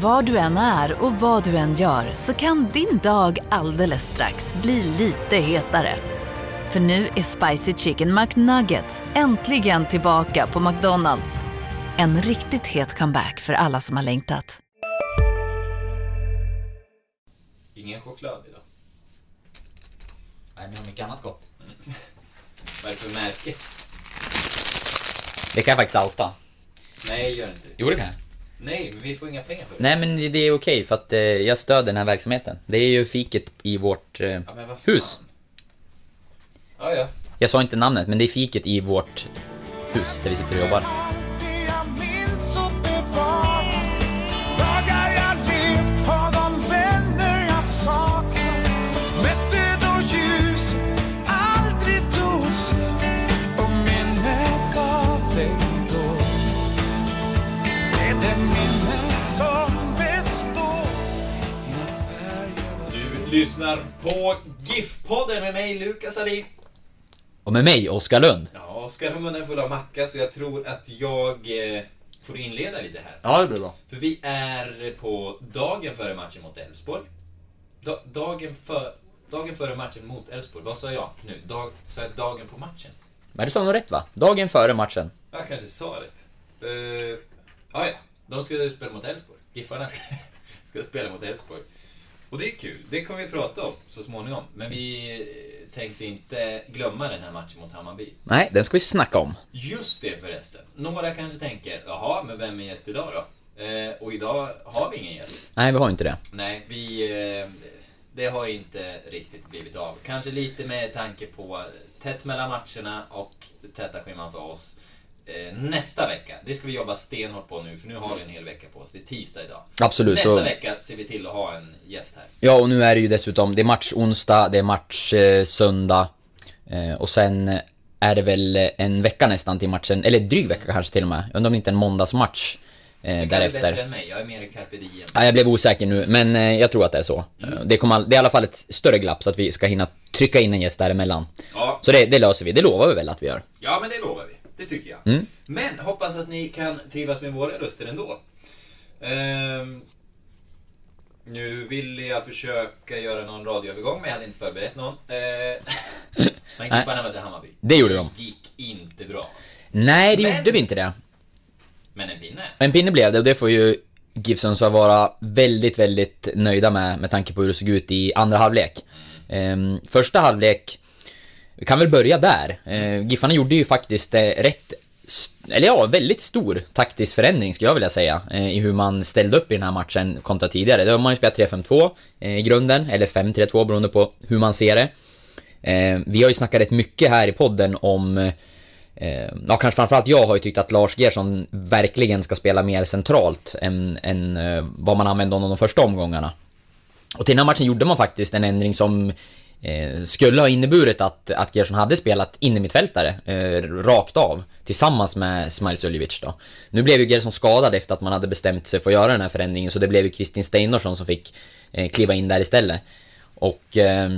Var du än är och vad du än gör så kan din dag alldeles strax bli lite hetare. För nu är Spicy Chicken McNuggets äntligen tillbaka på McDonalds. En riktigt het comeback för alla som har längtat. Ingen choklad idag. Nej, men jag har mycket annat gott. Vad är det för märke? Det kan jag faktiskt outa. Nej, gör inte det. Jo, det kan jag. Nej, men vi får inga pengar för det. Nej, men det är okej för att eh, jag stöder den här verksamheten. Det är ju fiket i vårt eh, Ja, hus. Ja, ja. Jag sa inte namnet, men det är fiket i vårt hus där vi sitter och jobbar. Lyssnar på GIF-podden med mig, Lukas Alin. Och med mig, Oskar Lund. Ja, Oskar har munnen full av macka, så jag tror att jag eh, får inleda lite här. Ja, det blir bra. För vi är på dagen före matchen mot Elfsborg. Da, dagen, för, dagen före matchen mot Elfsborg. Vad sa jag nu? Dag, sa jag dagen på matchen? Men du sa nog rätt va? Dagen före matchen. Jag kanske sa rätt. Uh, ja, ja. De ska spela mot Elfsborg. Giffarna ska, ska spela mot Elfsborg. Och det är kul. Det kommer vi prata om så småningom. Men vi eh, tänkte inte glömma den här matchen mot Hammarby. Nej, den ska vi snacka om. Just det förresten. Några kanske tänker, jaha, men vem är gäst idag då? Eh, och idag har vi ingen gäst. Nej, vi har inte det. Nej, vi... Eh, det har inte riktigt blivit av. Kanske lite med tanke på tätt mellan matcherna och täta scheman för oss. Eh, nästa vecka, det ska vi jobba stenhårt på nu, för nu har vi en hel vecka på oss. Det är tisdag idag. Absolut. Nästa och, vecka ser vi till att ha en gäst här. Ja, och nu är det ju dessutom, det är match onsdag, det är match eh, söndag. Eh, och sen är det väl en vecka nästan till matchen, eller dryg vecka kanske till och med. Jag undrar om det inte är en måndagsmatch eh, bli därefter. bättre än mig, jag är mer i carpe diem. Ja, jag blev osäker nu, men eh, jag tror att det är så. Mm. Det, kommer, det är i alla fall ett större glapp så att vi ska hinna trycka in en gäst däremellan. Ja, Så det, det löser vi, det lovar vi väl att vi gör. ja, men det lovar vi. Det tycker jag. Mm. Men hoppas att ni kan trivas med våra röster ändå. Ehm, nu ville jag försöka göra någon radioövergång, men jag hade inte förberett någon. Uh, men Nej. Giffarna mötte Hammarby. Det gjorde de. Det gick inte bra. Nej, det Men- gjorde vi inte det. Men en pinne. En pinne blev det och det får ju Sundsvall vara väldigt, väldigt nöjda med, med tanke på hur det såg ut i andra halvlek. Ehm, första halvlek, vi kan väl börja där. Eh, Giffarna gjorde ju faktiskt eh, rätt, eller ja, väldigt stor taktisk förändring skulle jag vilja säga, eh, i hur man ställde upp i den här matchen kontra tidigare. Då har man ju spelat 3-5-2 eh, i grunden, eller 5-3-2 beroende på hur man ser det. Eh, vi har ju snackat rätt mycket här i podden om eh, Ja, kanske framförallt jag har ju tyckt att Lars Gerson verkligen ska spela mer centralt än, än eh, vad man använde honom de första omgångarna. Och till den här matchen gjorde man faktiskt en ändring som eh, skulle ha inneburit att, att Gerson hade spelat innermittfältare eh, rakt av tillsammans med Smiles Suljevic då. Nu blev ju Gerson skadad efter att man hade bestämt sig för att göra den här förändringen så det blev ju Kristin Steinarsson som fick eh, kliva in där istället. Och, eh,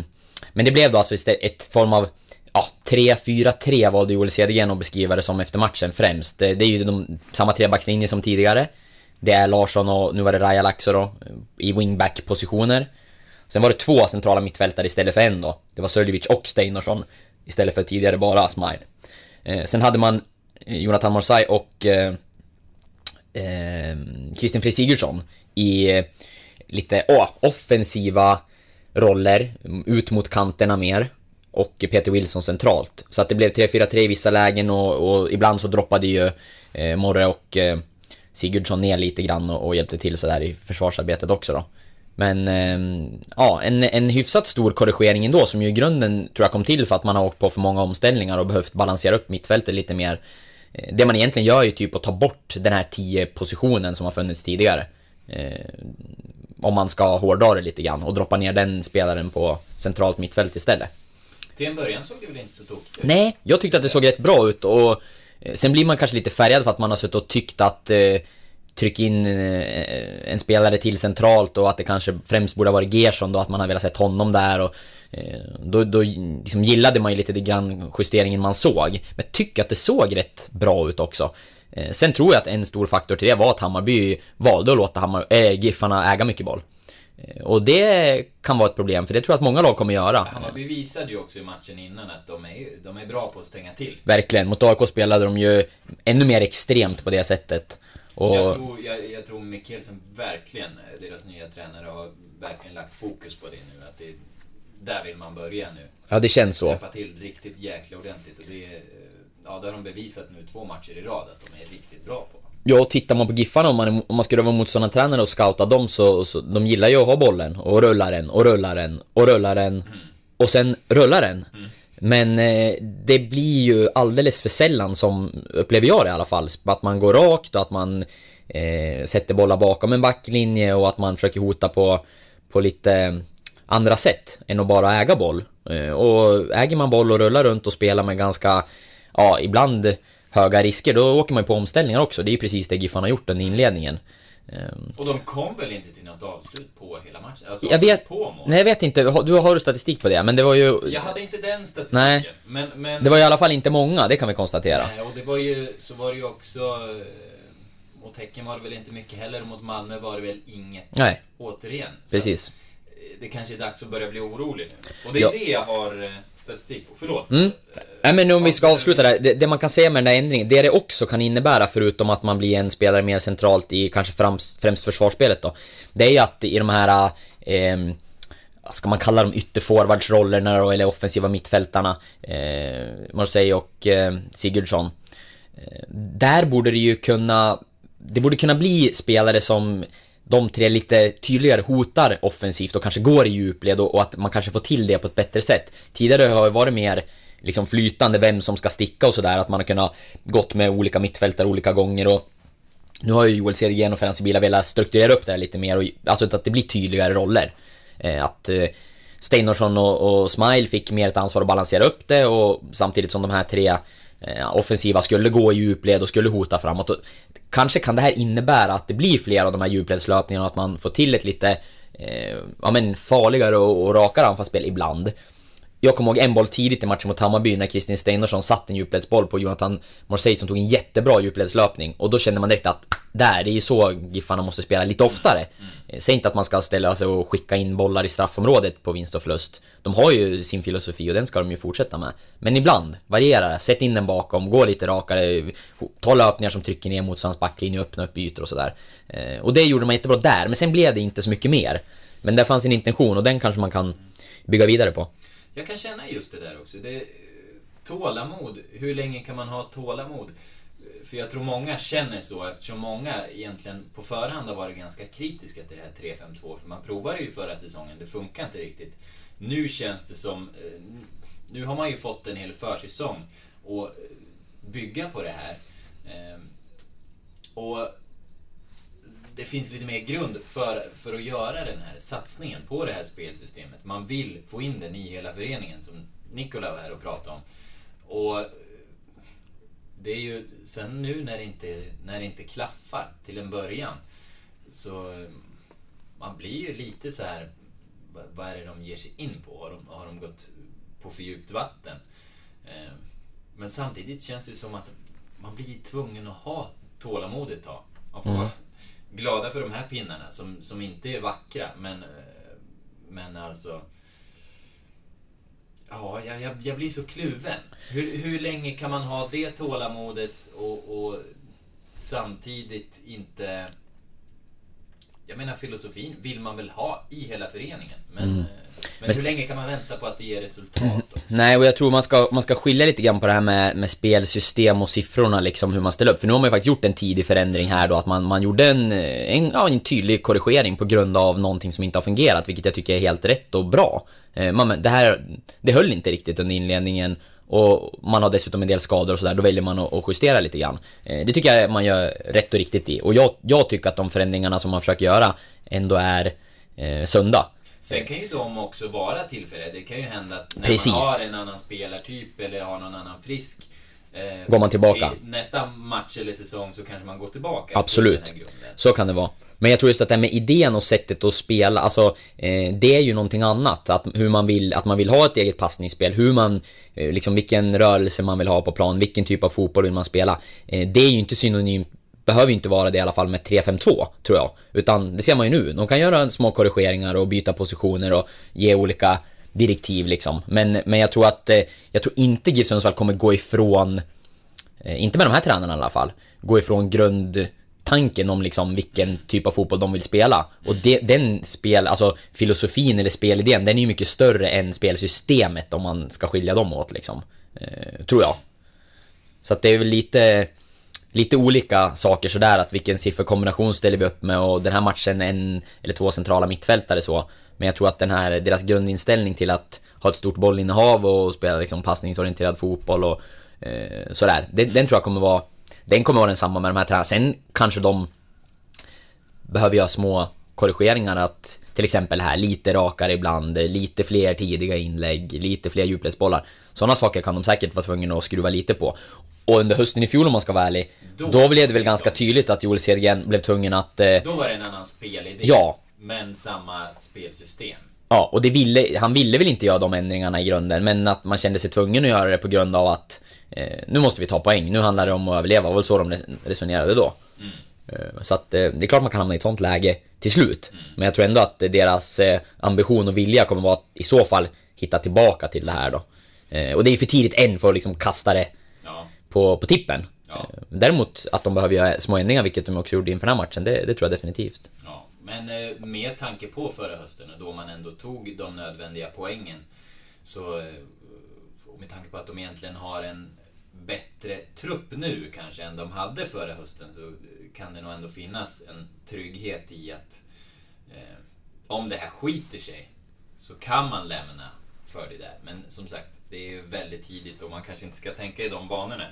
men det blev då alltså istället ett form av Ja, 3-4-3 valde Joel Cedergren att beskriva det som efter matchen främst. Det, det är ju de, samma trebackslinje som tidigare. Det är Larsson och nu var det Raja Laxo då, eh, i wingback-positioner. Sen var det två centrala mittfältare istället för en då. Det var Söljevic och Steinarsson istället för tidigare bara Asmail. Eh, sen hade man eh, Jonathan Morsay och eh, eh, Christian Fri Sigurdsson i eh, lite oh, offensiva roller, mm, ut mot kanterna mer. Och Peter Wilson centralt. Så att det blev 3-4-3 i vissa lägen och, och ibland så droppade ju eh, Morre och eh, Sigurdsson ner lite grann och, och hjälpte till sådär i försvarsarbetet också då. Men eh, ja, en, en hyfsat stor korrigering ändå som ju i grunden tror jag kom till för att man har åkt på för många omställningar och behövt balansera upp mittfältet lite mer. Eh, Det man egentligen gör är ju typ att ta bort den här 10 positionen som har funnits tidigare. Eh, om man ska hårdra det lite grann och droppa ner den spelaren på centralt mittfält istället. Till en början såg det väl inte så tokigt ut? Nej, jag tyckte att det såg rätt bra ut och eh, sen blir man kanske lite färgad för att man har suttit och tyckt att tryck in eh, en spelare till centralt och att det kanske främst borde ha varit Gerson då, att man har velat sett honom där och eh, då, då liksom gillade man ju lite grann justeringen man såg. Men tycker att det såg rätt bra ut också. Eh, sen tror jag att en stor faktor till det var att Hammarby valde att låta Hammar, äh, Giffarna äga mycket boll. Eh, och det kan vara ett problem, för det tror jag att många lag kommer göra. Hammarby visade ju också i matchen innan att de är, de är bra på att stänga till. Verkligen. Mot AIK spelade de ju ännu mer extremt på det sättet. Och... Jag, tror, jag, jag tror Mikkelsen verkligen, deras nya tränare, har verkligen lagt fokus på det nu. Att det, där vill man börja nu. Ja, det känns så. Träffa till riktigt jäkla ordentligt. Och det, ja, det har de bevisat nu två matcher i rad att de är riktigt bra på. Ja, och tittar man på Giffarna om man, om man skulle vara motståndartränare och scouta dem så, så de gillar ju att ha bollen och rulla den och rulla den och rulla den mm. och sen rulla den. Mm. Men eh, det blir ju alldeles för sällan som, upplever jag det i alla fall, att man går rakt och att man eh, sätter bollar bakom en backlinje och att man försöker hota på, på lite andra sätt än att bara äga boll. Eh, och äger man boll och rullar runt och spelar med ganska, ja, ibland höga risker, då åker man ju på omställningar också. Det är ju precis det Giffan har gjort under inledningen. Ehm. Och de kom väl inte till något avslut på hela matchen? Alltså, jag vet, på mål. Nej, jag vet inte. Du har du statistik på det? Men det var ju... Jag hade inte den statistiken. Nej. Men, men... Det var i alla fall inte många, det kan vi konstatera. Nej, och det var ju, så var det ju också... Eh, mot Häcken var det väl inte mycket heller, och mot Malmö var det väl inget. Nej. Återigen. Precis. Så det kanske är dags att börja bli orolig nu. Och det är ja. det jag har eh, statistik på. Förlåt. Mm. Nej men om vi ska avsluta där, det, det, man kan säga med den där ändringen, det det också kan innebära förutom att man blir en spelare mer centralt i kanske främst, främst försvarsspelet då. Det är ju att i de här, eh, vad ska man kalla dem, ytterforwardsrollerna då, eller offensiva mittfältarna, eh, Marseille och eh, Sigurdsson. Eh, där borde det ju kunna, det borde kunna bli spelare som de tre lite tydligare hotar offensivt och kanske går i djupled och, och att man kanske får till det på ett bättre sätt. Tidigare har det varit mer liksom flytande vem som ska sticka och sådär, att man har kunnat gått med olika mittfältare olika gånger och nu har ju Joel Cedergren och Ferran Sibila velat strukturera upp det här lite mer och alltså att det blir tydligare roller. Eh, att eh, Steinorsson och, och Smile fick mer ett ansvar att balansera upp det och samtidigt som de här tre eh, offensiva skulle gå i djupled och skulle hota framåt. Och kanske kan det här innebära att det blir fler av de här djupledslöpningarna och att man får till ett lite eh, ja, men farligare och, och rakare anfallsspel ibland. Jag kommer ihåg en boll tidigt i matchen mot Hammarby när Kristin Steinarsson satt en djupledsboll på Jonathan Morsey som tog en jättebra djupledslöpning och då kände man direkt att där, det är ju så Giffarna måste spela lite oftare. Mm. Säg inte att man ska ställa sig och skicka in bollar i straffområdet på vinst och förlust. De har ju sin filosofi och den ska de ju fortsätta med. Men ibland, variera Sätt in den bakom, gå lite rakare, ta löpningar som trycker ner motståndarens backlinje öppna upp ytor och sådär. Eh, och det gjorde man jättebra där, men sen blev det inte så mycket mer. Men där fanns en intention och den kanske man kan bygga vidare på. Jag kan känna just det där också. Det, tålamod. Hur länge kan man ha tålamod? För jag tror många känner så eftersom många egentligen på förhand har varit ganska kritiska till det här 3-5-2. För man provade ju förra säsongen, det funkar inte riktigt. Nu känns det som... Eh, nu har man ju fått en hel försäsong och eh, bygga på det här. Eh, och det finns lite mer grund för, för att göra den här satsningen på det här spelsystemet. Man vill få in den i hela föreningen som Nikola var här och pratade om. Och det är ju sen nu när det inte, när det inte klaffar till en början så man blir ju lite så här vad är det de ger sig in på? Har de, har de gått på för djupt vatten? Eh, men samtidigt känns det som att man blir tvungen att ha tålamod ett tag. Man får mm glada för de här pinnarna som, som inte är vackra men, eh, men alltså Ja, jag, jag, jag blir så kluven. Hur, hur länge kan man ha det tålamodet och, och samtidigt inte... Jag menar filosofin vill man väl ha i hela föreningen. Men, mm. Eh, men hur länge kan man vänta på att det ger resultat? Också? Nej, och jag tror man ska, man ska skilja lite grann på det här med, med spelsystem och siffrorna liksom, hur man ställer upp. För nu har man ju faktiskt gjort en tidig förändring här då, att man, man gjorde en, en, ja, en tydlig korrigering på grund av någonting som inte har fungerat, vilket jag tycker är helt rätt och bra. Eh, man, det här, det höll inte riktigt under inledningen och man har dessutom en del skador och sådär, då väljer man att, justera lite grann. Eh, det tycker jag man gör rätt och riktigt i. Och jag, jag tycker att de förändringarna som man försöker göra ändå är eh, sunda. Sen kan ju de också vara tillfälliga. Det kan ju hända att när Precis. man har en annan spelartyp eller har någon annan frisk eh, Går man tillbaka? Nästa match eller säsong så kanske man går tillbaka Absolut. Så kan det vara. Men jag tror just att det här med idén och sättet att spela, alltså eh, det är ju någonting annat. Att, hur man vill, att man vill ha ett eget passningsspel, hur man, eh, liksom vilken rörelse man vill ha på plan, vilken typ av fotboll vill man spela. Eh, det är ju inte synonymt behöver ju inte vara det i alla fall med 3-5-2, tror jag. Utan det ser man ju nu. De kan göra små korrigeringar och byta positioner och ge olika direktiv liksom. Men, men jag tror att, eh, jag tror inte GIF Sundsvall kommer gå ifrån, eh, inte med de här tränarna i alla fall, gå ifrån grund grundtanken om liksom vilken typ av fotboll de vill spela. Och det, den spel, alltså filosofin eller spelidén, den är ju mycket större än spelsystemet om man ska skilja dem åt liksom. Eh, tror jag. Så att det är väl lite lite olika saker sådär, att vilken sifferkombination ställer vi upp med och den här matchen en eller två centrala mittfältare så. Men jag tror att den här, deras grundinställning till att ha ett stort bollinnehav och spela liksom passningsorienterad fotboll och eh, sådär. Den, mm. den tror jag kommer vara, den kommer vara densamma med de här tränarna. Sen kanske de behöver göra små korrigeringar att till exempel här lite rakare ibland, lite fler tidiga inlägg, lite fler djupledsbollar. Sådana saker kan de säkert vara tvungna att skruva lite på. Och under hösten i fjol om man ska vara ärlig, då, då blev det väl ganska tydligt att Joel Cedergren blev tvungen att... Eh, då var det en annan spelidé. Ja. Men samma spelsystem. Ja, och det ville, han ville väl inte göra de ändringarna i grunden, men att man kände sig tvungen att göra det på grund av att nu måste vi ta poäng, nu handlar det om att överleva, det var väl så de resonerade då. Mm. Eh, så att eh, det är klart man kan hamna i ett sånt läge till slut. Mm. Men jag tror ändå att deras eh, ambition och vilja kommer vara att i så fall hitta tillbaka till det här då. Eh, och det är för tidigt än för att liksom kasta det på, på tippen. Ja. Eh, däremot att de behöver göra små ändringar, vilket de också gjorde inför den här matchen, det, det tror jag definitivt. Ja, men eh, med tanke på förra hösten, då man ändå tog de nödvändiga poängen, så eh, och med tanke på att de egentligen har en bättre trupp nu kanske än de hade förra hösten, så kan det nog ändå finnas en trygghet i att eh, om det här skiter sig så kan man lämna för det där. Men som sagt, det är väldigt tidigt och man kanske inte ska tänka i de banorna.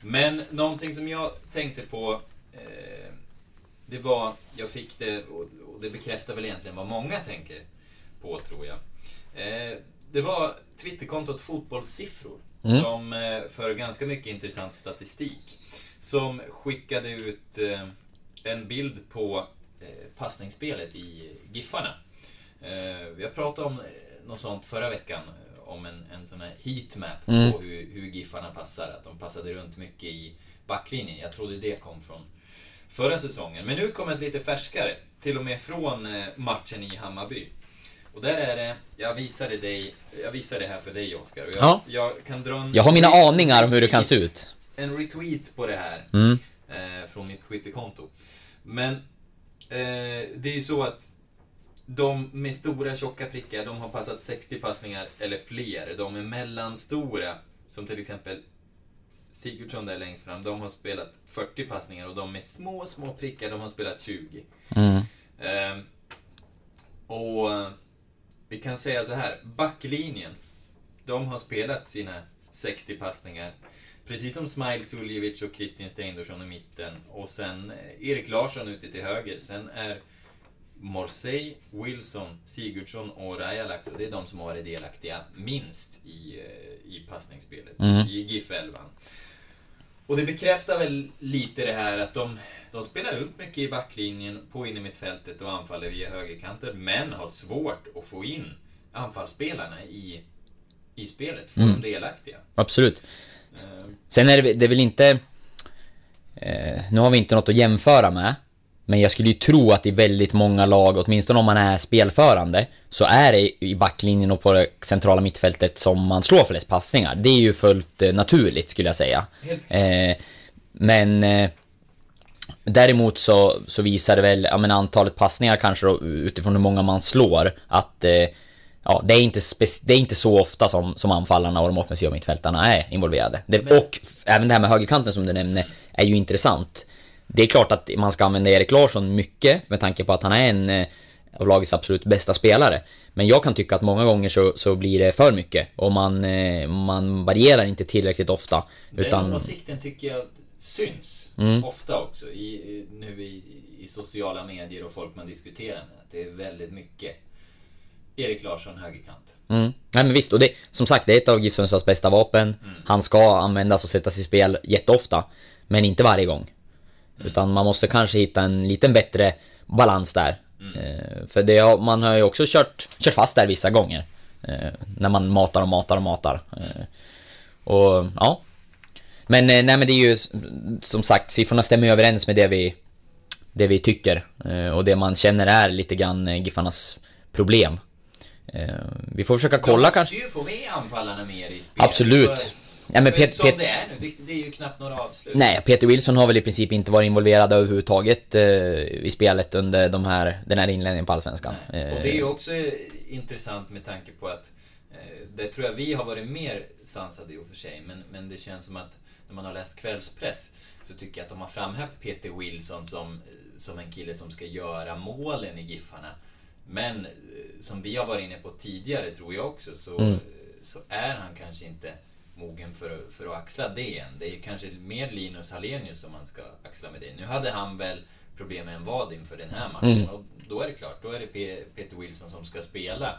Men någonting som jag tänkte på eh, det var, jag fick det och, det bekräftar väl egentligen vad många tänker på tror jag. Eh, det var Twitterkontot Fotbollssiffror mm. som eh, för ganska mycket intressant statistik. Som skickade ut en bild på passningsspelet i Giffarna. Vi har pratat om något sånt förra veckan om en, en sån här heatmap mm. på hur, hur Giffarna passar. Att de passade runt mycket i backlinjen. Jag trodde det kom från förra säsongen. Men nu kommer ett lite färskare. Till och med från eh, matchen i Hammarby. Och där är det, jag visade dig, jag visade det här för dig Oskar. Jag, ja. jag kan dra en Jag har mina aningar om hur det kan se ut. En retweet på det här. Mm. Eh, från mitt Twitterkonto. Men eh, det är ju så att de med stora tjocka prickar, de har passat 60 passningar eller fler. De är mellanstora, som till exempel Sigurdsson där längst fram, de har spelat 40 passningar och de med små, små prickar, de har spelat 20. Mm. Eh, och vi kan säga så här, backlinjen, de har spelat sina 60 passningar. Precis som Smile Suljevic och Kristin Steindorsson i mitten. Och sen Erik Larsson ute till höger. Sen är Morsey, Wilson, Sigurdsson och Rajalax. Och det är de som har varit delaktiga minst i, eh, i passningsspelet mm. i GIF 11. Och det bekräftar väl lite det här att de, de spelar runt mycket i backlinjen, på innermittfältet och anfaller via högerkanten, men har svårt att få in anfallsspelarna i, i spelet, få mm. dem delaktiga. Absolut. Uh, Sen är det, det är väl inte... Eh, nu har vi inte något att jämföra med. Men jag skulle ju tro att i väldigt många lag, åtminstone om man är spelförande, så är det i backlinjen och på det centrala mittfältet som man slår flest passningar. Det är ju fullt eh, naturligt skulle jag säga. Eh, men eh, däremot så, så visar det väl, ja men antalet passningar kanske då, utifrån hur många man slår, att eh, ja, det är inte, det är inte så ofta som, som anfallarna och de offensiva mittfältarna är involverade. Det, och även det här med högerkanten som du nämnde är ju intressant. Det är klart att man ska använda Erik Larsson mycket med tanke på att han är en eh, av lagets absolut bästa spelare. Men jag kan tycka att många gånger så, så blir det för mycket och man, eh, man varierar inte tillräckligt ofta. Utan... Den åsikten tycker jag syns mm. ofta också i, nu i, i sociala medier och folk man diskuterar med. Att det är väldigt mycket Erik Larsson högerkant. Mm. Nej men visst, och det, som sagt det är ett av GIF Sundsvalls bästa vapen. Mm. Han ska användas och sättas i spel jätteofta. Men inte varje gång. Utan man måste kanske hitta en liten bättre balans där. Eh, för det, har- man har ju också kört, kört fast där vissa gånger. Eh, när man matar och matar och matar. Eh, och ja. Men eh, nej men det är ju som sagt, siffrorna stämmer ju överens med det vi, det vi tycker. Och det man känner är lite grann Giffarnas problem. Vi får försöka kolla kanske. måste ju få med anfallarna mer i spelet. Absolut. Ja, men Pet- som Pet- det är nu, det, är ju knappt några avslut. Nej, Peter Wilson har väl i princip inte varit involverad överhuvudtaget eh, i spelet under de här, den här inledningen på Allsvenskan. Nej. Och det är ju också intressant med tanke på att eh, det tror jag vi har varit mer sansade i och för sig, men, men det känns som att när man har läst kvällspress så tycker jag att de har framhävt Peter Wilson som, som en kille som ska göra målen i Giffarna. Men eh, som vi har varit inne på tidigare, tror jag också, så, Mm. så är han kanske inte mogen för, att- för att axla det än. Det är kanske mer Linus Hallenius som man ska axla med det. Nu hade han väl problem med en vad inför den här matchen Mm. och då är det klart, då är det Pe- Peter Wilson som ska spela.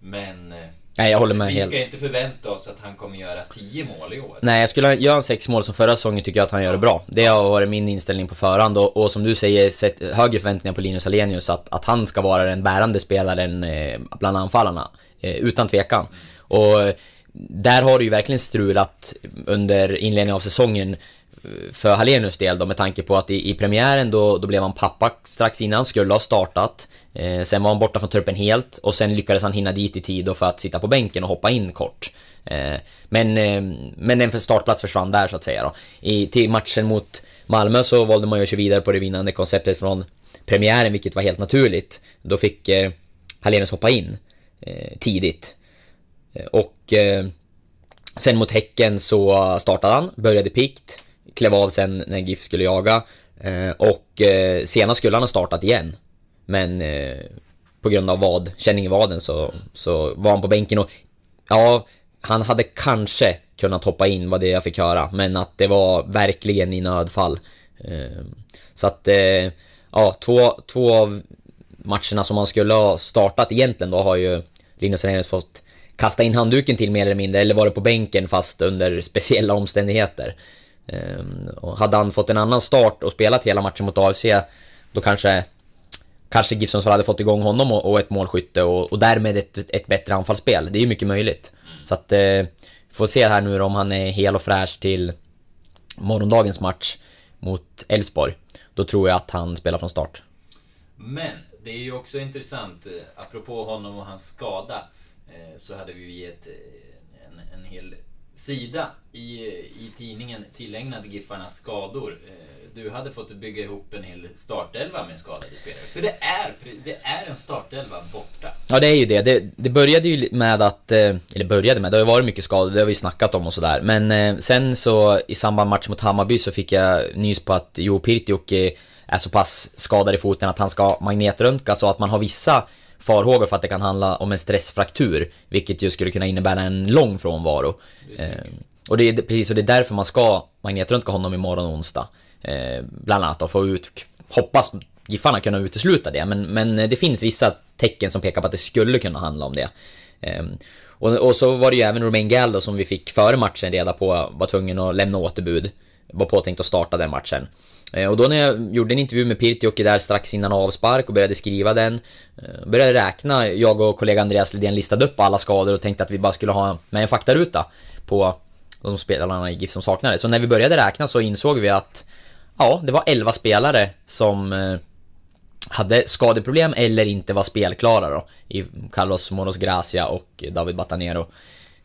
Men eh, Nej, jag håller med vi helt. ska inte förvänta oss att han kommer göra 10 mål i år. Nej, jag skulle göra sex mål som förra säsongen tycker jag att han gör det bra. Det har varit min inställning på förhand och, och som du säger, sett högre förväntningar på Linus Alenius att, att han ska vara den bärande spelaren eh, bland anfallarna. Eh, utan tvekan. Och eh, där har det ju verkligen strulat under inledningen av säsongen eh, för Hallenius del då med tanke på att i, i premiären då, då blev han pappa strax innan, skulle ha startat. Eh, sen var han borta från truppen helt och sen lyckades han hinna dit i tid för att sitta på bänken och hoppa in kort. Eh, men, eh, men en startplats försvann där så att säga då. I, till matchen mot Malmö så valde man ju att köra vidare på det vinnande konceptet från premiären, vilket var helt naturligt. Då fick eh, Hallenius hoppa in eh, tidigt. Eh, och eh, sen mot Häcken så startade han, började pikt, klev av sen när GIF skulle jaga. Eh, och senast skulle han ha startat igen. Men på grund av vad, känning i vaden så, så var han på bänken och ja, han hade kanske kunnat hoppa in var det jag fick höra. Men att det var verkligen i nödfall. Så att, ja, två, två av matcherna som han skulle ha startat egentligen då har ju Linus Hernelius fått kasta in handduken till mer eller mindre, eller varit på bänken fast under speciella omständigheter. Ehm, och hade han fått en annan start och spelat hela matchen mot AFC, då kanske Kanske GIF Sundsvall hade fått igång honom och, och ett målskytte och, och därmed ett, ett bättre anfallsspel. Det är ju mycket möjligt. Så att, eh, får se här nu om han är hel och fräsch till morgondagens match mot Elfsborg. Då tror jag att han spelar från start. Men det är ju också intressant, eh, apropå honom och hans skada, Eh, så hade vi ju gett eh, en, en hel sida i, i tidningen tillägnad Giffarnas skador. Eh, du hade fått bygga ihop en hel startelva med skadade spelare. För det är, det är en startelva borta. Ja det är ju det. det. Det började ju med att, eller började med, det har ju varit mycket skador, det har vi snackat om och sådär. Men sen så i samband med match mot Hammarby så fick jag nys på att Jo Pirtioki är så pass skadad i foten att han ska magnetröntgas så att man har vissa farhågor för att det kan handla om en stressfraktur. Vilket ju skulle kunna innebära en lång frånvaro. Eh, och det är precis, och det är därför man ska magnetröntga honom imorgon onsdag. Eh, bland annat att få ut, hoppas Giffarna kunna utesluta det, men, men det finns vissa tecken som pekar på att det skulle kunna handla om det. Ehm, och, och så var det ju även Romain Gall då, som vi fick före matchen reda på var tvungen att lämna återbud. Var påtänkt att starta den matchen. Eh, och då när jag gjorde en intervju med Pirtioki där strax innan avspark och började skriva den eh, Började räkna, jag och kollega Andreas Lidén listade upp alla skador och tänkte att vi bara skulle ha med en faktaruta på de spelarna i GIF som saknade. Så när vi började räkna så insåg vi att Ja, det var 11 spelare som eh, hade skadeproblem eller inte var spelklara då. I Carlos Moros Gracia och David Batanero.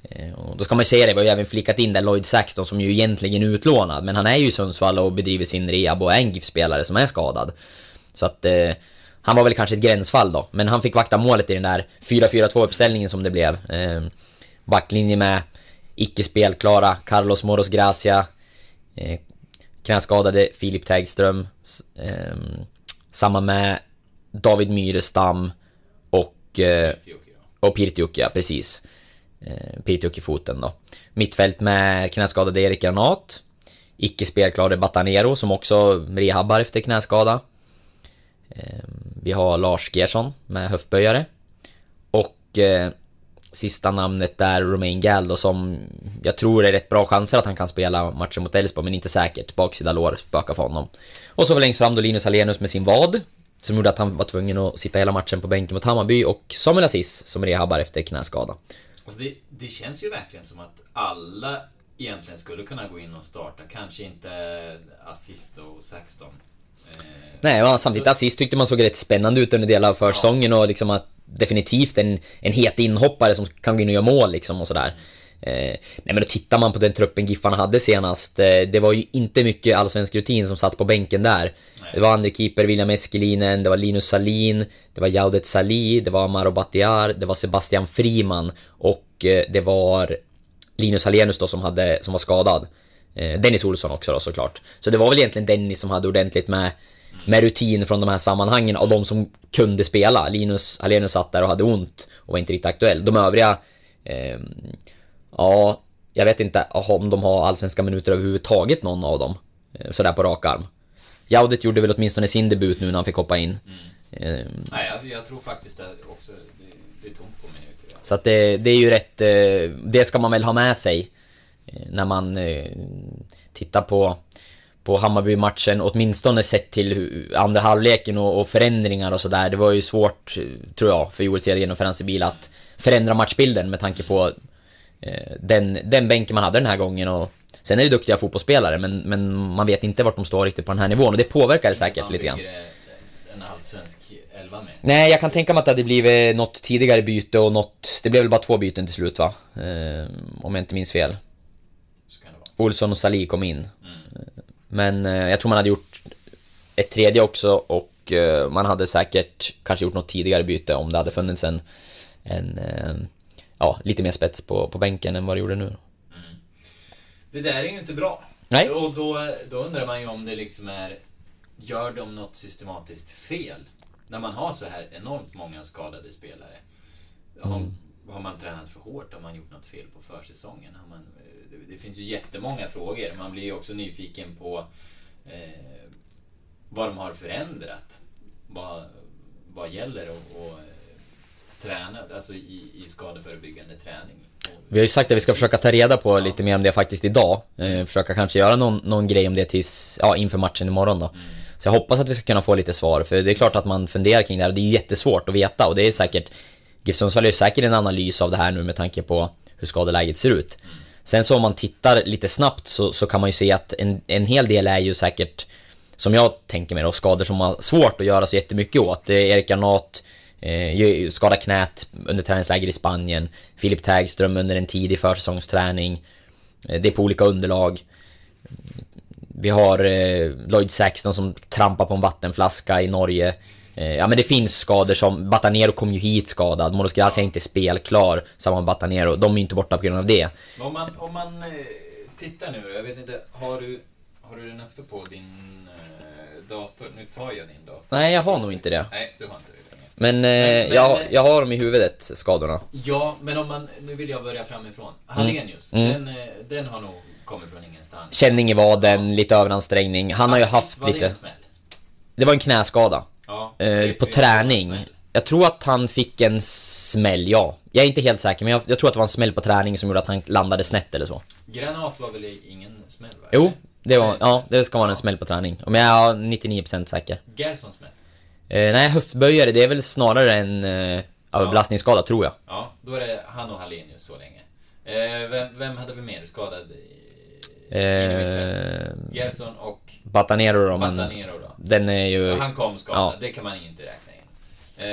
Eh, och då ska man ju säga det, vi har ju även flickat in där Lloyd Saxton som ju egentligen är utlånad. Men han är ju i Sundsvall och bedriver sin rehab och är en GIF-spelare som är skadad. Så att eh, han var väl kanske ett gränsfall då. Men han fick vakta målet i den där 4-4-2 uppställningen som det blev. Eh, backlinje med icke spelklara Carlos Moros Gracia. Eh, knäskadade Filip Tägström. eh, samma med David Myrestam och, eh, Tioki och Pirtiukki, Eh, precis. i foten då. Mittfält med knäskadade Erik Granat. Icke spelklare Batanero som också rehabbar efter knäskada. Eh, vi har Lars Gerson med höftböjare. Och eh, sista namnet där Romain Gall då som jag tror är rätt bra chanser att han kan spela matchen mot Elfsborg men inte säkert. Baksida lår spökar för honom. Och så längst fram då Linus Alenius med sin vad. Som gjorde att han var tvungen att sitta hela matchen på bänken mot Hammarby och Samuel Aziz som rehabbar efter knäskada. Alltså det, det känns ju verkligen som att alla egentligen skulle kunna gå in och starta. Kanske inte Assist och Saxton. Eh, Nej, och samtidigt så- Aziz tyckte man såg rätt spännande ut under delar av försäsongen och liksom att definitivt en, en het inhoppare som kan gå in och göra mål liksom och sådär. Eh, nej men då tittar man på den truppen Giffarna hade senast. Eh, det var ju inte mycket allsvensk rutin som satt på bänken där. Det var andre keeper William Eskelinen, det var Linus Salin, det var Jaudet Salih, det var Amaro Batiar, det var Sebastian Friman och eh, det var Linus Hallenius då som, hade, som var skadad. Eh, Dennis Olsson också då såklart. Så det var väl egentligen Dennis som hade ordentligt med, med rutin från de här sammanhangen och de som kunde spela. Linus Hallenius satt där och hade ont och var inte riktigt aktuell. De övriga, eh, ja, jag vet inte om de har allsvenska minuter överhuvudtaget någon av dem. Eh, sådär på rak arm. Jaudet gjorde väl åtminstone sin debut nu när han fick hoppa in. Eh, Nej, jag, jag tror faktiskt att också det, det är tomt på minuter. Så att det, det är ju rätt... eh, Det ska man väl ha med sig eh, när man tittar på, på Hammarby-matchen, åtminstone sett till andra halvleken och, och förändringar och sådär. Det var ju svårt, tror jag, för Joel Cedergren och Ference Bil att förändra matchbilden med tanke på eh, den, den bänken man hade den här gången. Och sen är det duktiga fotbollsspelare, men, men man vet inte vart de står riktigt på den här nivån och det påverkar det säkert lite grann. bygger, eh, en allsvensk elva med. Nej, jag kan tänka mig att det hade blivit något tidigare byte och något... Det blev väl bara två byten till slut va? Eh, om jag inte minns fel. Olsson och Salih kom in. Mm. Men eh, jag tror man hade gjort ett tredje också och eh, man hade säkert kanske gjort något tidigare byte om det hade funnits en... en eh, ja, lite mer spets på, på bänken än vad det gjorde nu. Det där är ju inte bra. Nej. Och då, då undrar man ju om det liksom är... Gör de något systematiskt fel? När man har så här enormt många skadade spelare. Har, Mm. har man tränat för hårt? Har man gjort något fel på försäsongen? Har man, det, det finns ju jättemånga frågor. Man blir ju också nyfiken på eh, vad de har förändrat. Vad, vad gäller och, eh, träna, alltså i, i skadeförebyggande träning. Vi har ju sagt att vi ska försöka ta reda på lite mer om det faktiskt idag. Eh, försöka kanske göra någon, någon grej om det tills, ja, inför matchen imorgon då. Så jag hoppas att vi ska kunna få lite svar, för det är klart att man funderar kring det här det är jättesvårt att veta och det är säkert GIF Sundsvall är säkert en analys av det här nu med tanke på hur skadeläget ser ut. Sen så om man tittar lite snabbt så, så kan man ju se att en, en hel del är ju säkert, som jag tänker mig då, skador som man har svårt att göra så jättemycket åt. Det är Erik Granat eh, skadade knät under träningsläger i Spanien. Filip Tägström under en tidig försäsongsträning. Eh, det är på olika underlag. Vi har eh, Lloyd Saxton som trampar på en vattenflaska i Norge. Eh, ja men det finns skador som... Batanero kom ju hit skadad. Moros Gracia är inte spelklar. Samma med Batanero. De är ju inte borta på grund av det. Om man, om man eh, tittar nu, jag vet inte, har du, har du den uppe på din eh, dator? Nu tar jag din dator. Nej, jag har nog inte det. Nej, du har inte det. Men, eh, Men- men- jag, jag har dem i huvudet, skadorna. Ja, men om man, nu vill jag börja framifrån. Hallenius, Mm. Den, eh, den har nog kommit från ingenstans. Känning i vaden, lite överansträngning. Han har ju Assist, haft var det lite... en smäll? Det var en knäskada. Ja, Eh, på det träning. Jag tror att han fick en smäll, ja. Jag är inte helt säker, men jag, jag tror att det var en smäll på träning som gjorde att han landade snett eller så. Granat var väl ingen smäll? Va? Jo, det var, ja, det ska vara en smäll på träning. Men jag är 99% säker. Gerson smäll? Eh, nej, höftböjare, det är väl snarare en eh, belastningsskada, tror jag. Ja, då är det han och Hallenius så länge. Eh, vem, vem hade vi mer skadad i, Eh? Gerson och Batanero då, men... Batanero då. Den är ju... Han kom skadad, Ja. det kan man inte räkna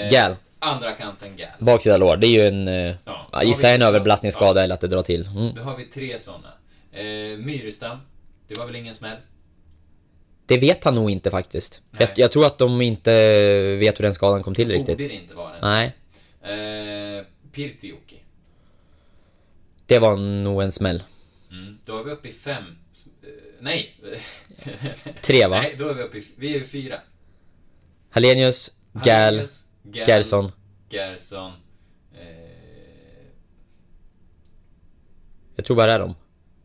in. Eh, Gal. Andra kanten Gal. Baksida lår, det är ju en... Eh, Ja. ja, gissa en överbelastningsskada eller att det drar till. Mm. Då har vi tre sådana. Eh, Myrestam. Det var väl ingen smäll? Det vet han nog inte faktiskt. Jag, jag tror att de inte vet hur den skadan kom till riktigt. Borde det inte vara den. Nej, Eh, Pirtijoki. det var nog en smäll. Mm. Då är vi uppe i fem. Eh, nej. Tre va? Nej, då är vi uppe i... Vi är fyra. Hallenius, Gal, Gerson. Gerson. Eh, Jag tror bara det är dem.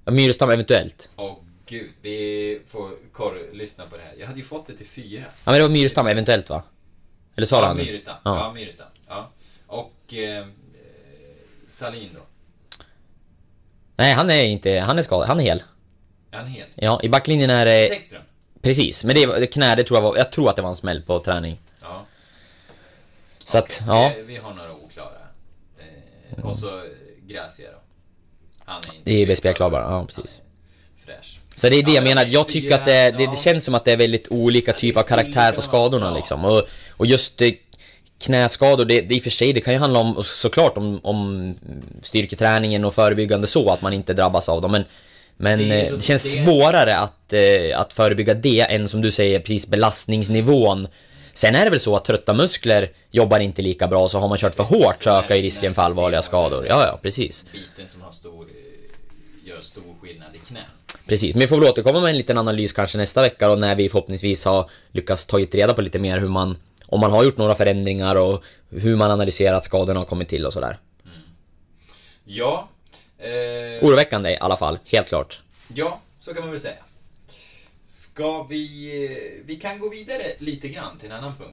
Myrestam eventuellt. Åh gud, vi får korr lyssna på det här. Jag hade ju fått det till fyra. Ja men det var Myrestam eventuellt va? Eller sa Ja, han? Myrestam. Ja. Ja. Myrestam. Ja. Och eh, Salin då. Nej han är inte, han är skadad, han är hel. Är han hel? Ja, i backlinjen är det... Textström. Precis, men det knä, det tror jag var, jag tror att det var en smäll på träning. Ja. Så att, ja. Vi, vi har några oklara. Eh, och så Gracia då. Han är inte Det är spelklar bara, ja, precis. Fräsch. Så det är det Ja, jag men menar, jag tycker att det, det, det känns som att det är väldigt olika typer av karaktär på skadorna liksom. Och, och just eh, knäskador, det, det i och för sig, det kan ju handla om såklart om, om styrketräningen och förebyggande så, att man inte drabbas av dem. Men, men Det eh, det känns det- svårare att, eh, att förebygga det än som du säger, precis belastningsnivån. Sen är det väl så att trötta muskler jobbar inte lika bra, så har man kört för hårt så ökar ju risken för allvarliga skador. Ja, ja, precis. Biten som har stor, gör stor skillnad i knän. Precis, men vi får väl återkomma med en liten analys kanske nästa vecka då när vi förhoppningsvis har lyckats tagit reda på lite mer hur man om man har gjort några förändringar och hur man analyserar att skadorna har kommit till och sådär. Ja. Eh, Oroväckande i alla fall, helt klart. ja, så kan man väl säga. Ska vi... eh, Vi kan gå vidare lite grann till en annan punkt.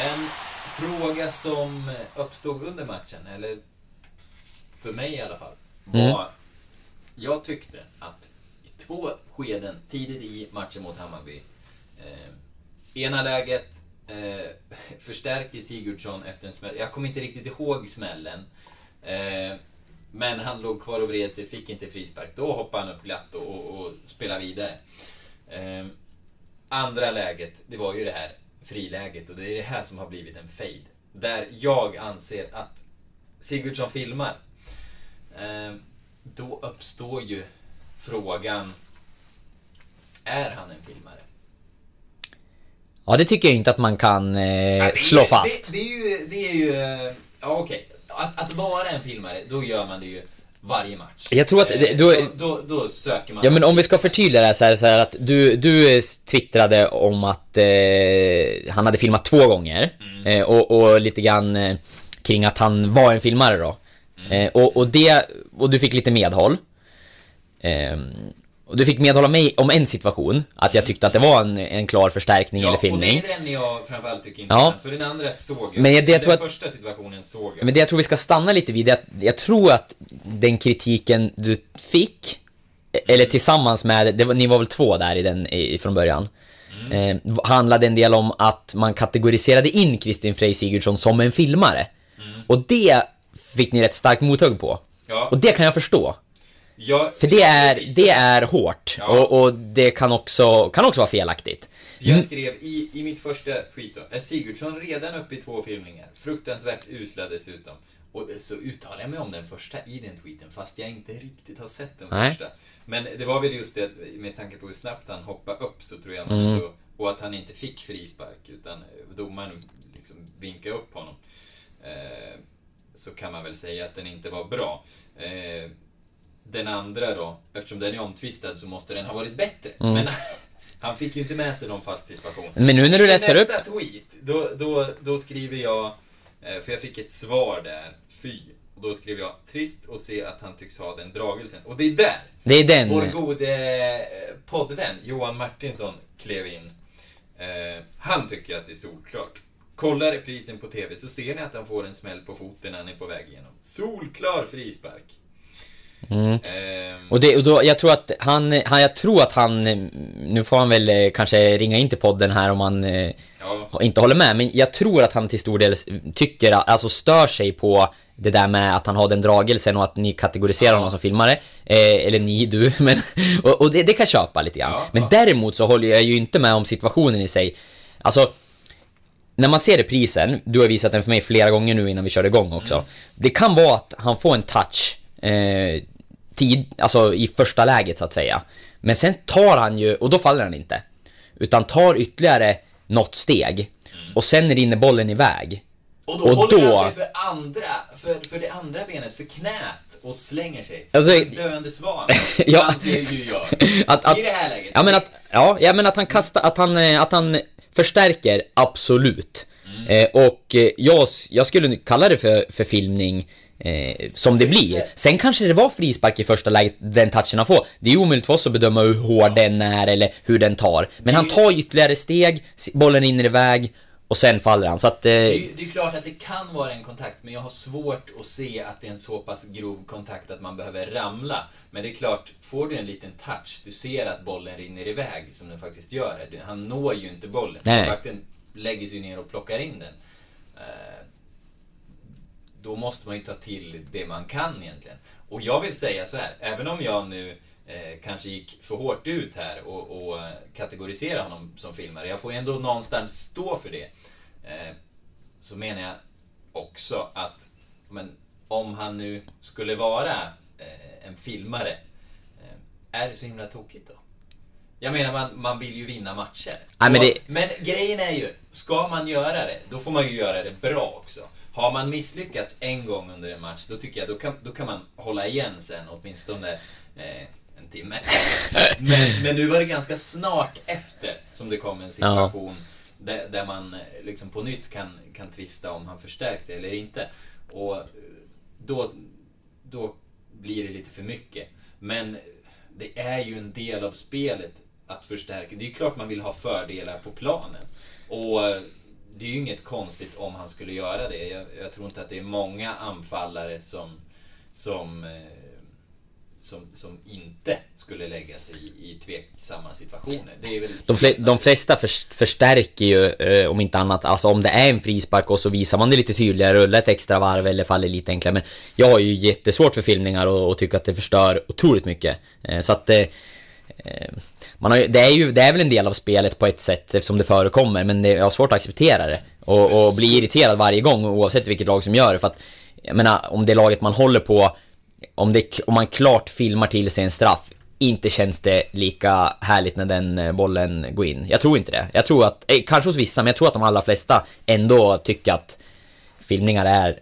En fråga som uppstod under matchen, eller för mig i alla fall, var... Jag tyckte att i två skeden tidigt i matchen mot Hammarby. Eh, ena läget eh, förstärkte Sigurdsson efter en smäll. Jag kommer inte riktigt ihåg smällen. Eh, men han låg kvar och vred sig, fick inte frispark. Då hoppade han upp glatt och, och, och spelade vidare. Eh, andra läget, det var ju det här friläget och det är det här som har blivit en fade. Där jag anser att Sigurdsson filmar. Eh, då uppstår ju frågan, är han en filmare? Ja, det tycker jag inte att man kan eh, det slå fast. Det, det är ju, det är ju, eh, ja okej. Att, att vara en filmare, då gör man det ju varje match. Jag tror att det- Eh, då- då, då, då söker man... Ja men om vi ska förtydliga det här så, här, så här att du, du twittrade om att eh, han hade filmat två gånger Mm. eh, och, och lite grann kring att han var en filmare då. Mm. Eh, och, och det, och du fick lite medhåll. Eh, och du fick medhåll av mig om en situation, att jag tyckte att det var en, en klar förstärkning Mm. Ja, eller filmning. och det är den jag framförallt tycker är Ja. intressant. För den andra såg jag. Men det jag den tror att- första situationen såg jag. Men det jag tror vi ska stanna lite vid, är att jag tror att den kritiken du fick, eller tillsammans med, det var, ni var väl två där i den i, från början, Mm. eh, handlade en del om att man kategoriserade in Kristin Frey Sigurdsson som en filmare. Och det fick ni rätt starkt mothugg på. Mm. Ja. Och det kan jag förstå. Ja, För det är, precis. det är hårt. Ja. Och, och det kan också, kan också vara felaktigt. Jag skrev i, i mitt första tweet då, är Sigurdsson redan uppe i två filmningar? Fruktansvärt usla dessutom. Och så uttalar jag mig om den första i den tweeten, fast jag inte riktigt har sett den Nej. första. Men det var väl just det, med tanke på hur snabbt han hoppade upp så tror jag man Mm. ändå, och att han inte fick frispark, utan domaren liksom vinkade upp honom. Eh, så kan man väl säga att den inte var bra. Eh, den andra då, eftersom den är omtvistad så måste den ha varit bättre. Mm. Men han fick ju inte med sig någon fast situation. Men nu när du läser upp... nästa tweet, då, då, då skriver jag, eh, för jag fick ett svar där, fy. Och då skriver jag, trist att se att han tycks ha den dragelsen. Och det är där Det är den... vår gode eh, poddvän Johan Martinsson klev in. Eh, han tycker att det är solklart. Kollar reprisen på TV så ser ni att han får en smäll på foten när han är på väg igenom. Solklar frispark. Mm. Ehm, Och, det, och då, jag tror att han, han, jag tror att han, nu får han väl eh, kanske ringa in till podden här om han eh, ja, inte håller med, men jag tror att han till stor del tycker, alltså stör sig på det där med att han har den dragelsen och att ni kategoriserar Ja. honom som filmare. Eh, eller ni, du, men... Och, och det, det kan jag köpa lite grann. Ja, men däremot så håller jag ju inte med om situationen i sig. Alltså, när man ser reprisen, du har visat den för mig flera gånger nu innan vi körde igång också. Mm. Det kan vara att han får en touch eh, tid, alltså i första läget så att säga. Men sen tar han ju, och då faller han inte. Utan tar ytterligare något steg. Och sen rinner bollen iväg. och då och håller då- han sig för andra, för, för det andra benet, för knät och slänger sig. Alltså- en döende svan. Ja. Anser ju jag. Att, att, I det här läget. Ja men att, ja, ja, men att han kastar, att han, eh, att han förstärker, absolut. Mm. Eh, och eh, jag, jag skulle kalla det för, för filmning eh, som det blir. Sen kanske det var frispark i första läget, den touchen han får. Det är omöjligt för oss att bedöma hur hård den är eller hur den tar. Men han tar ytterligare steg, bollen rinner iväg och sen faller han. Så att... Eh, Det är, det är klart att det kan vara en kontakt, men jag har svårt att se att det är en så pass grov kontakt att man behöver ramla. Men det är klart, får du en liten touch, du ser att bollen rinner iväg, som den faktiskt gör. Du- Han når ju inte bollen. Målvakten lägger sig ner och plockar in den. Eh, Då måste man ju ta till det man kan egentligen. Och jag vill säga så här, även om jag nu eh, kanske gick för hårt ut här och, och kategoriserade honom som filmare. Jag får ändå någonstans stå för det. Eh, så menar jag också att men, om han nu skulle vara eh, en filmare, eh, är det så himla tokigt då? Jag menar, man, man vill ju vinna matcher. Nej, men det- men grejen är ju, ska man göra det, då får man ju göra det bra också. Har man misslyckats en gång under en match, då tycker jag då kan, då kan man hålla igen sen åtminstone eh, en timme. men, men nu var det ganska snart efter som det kom en situation där, där man eh, liksom på nytt kan, kan tvista om han förstärkte eller inte. Och eh, då, då blir det lite för mycket. Men det är ju en del av spelet att förstärka. Det är ju klart man vill ha fördelar på planen. Och eh, det är ju inget konstigt om han skulle göra det. Jag, jag tror inte att det är många anfallare som, som, eh, som, som inte skulle lägga sig i, i tveksamma situationer. Det är väl De, fl de flesta för, förstärker ju, eh, om inte annat, alltså om det är en frispark och så visar man det lite tydligare, rullar ett extra varv eller faller lite enklare. Men jag har ju jättesvårt för filmningar och, och tycker att det förstör otroligt mycket. Eh, så att... Eh, eh, man har, ju- det, är ju, det är väl en del av spelet på ett sätt eftersom det förekommer, men det, jag har svårt att acceptera det. Och, och bli irriterad varje gång oavsett vilket lag som gör det. För att, jag menar, om det laget man håller på, om, det, om man klart filmar till sig en straff, inte känns det lika härligt när den eh, bollen går in. Jag tror inte det. Jag tror att, eh, kanske hos vissa, men jag tror att de allra flesta ändå tycker att filmningar är,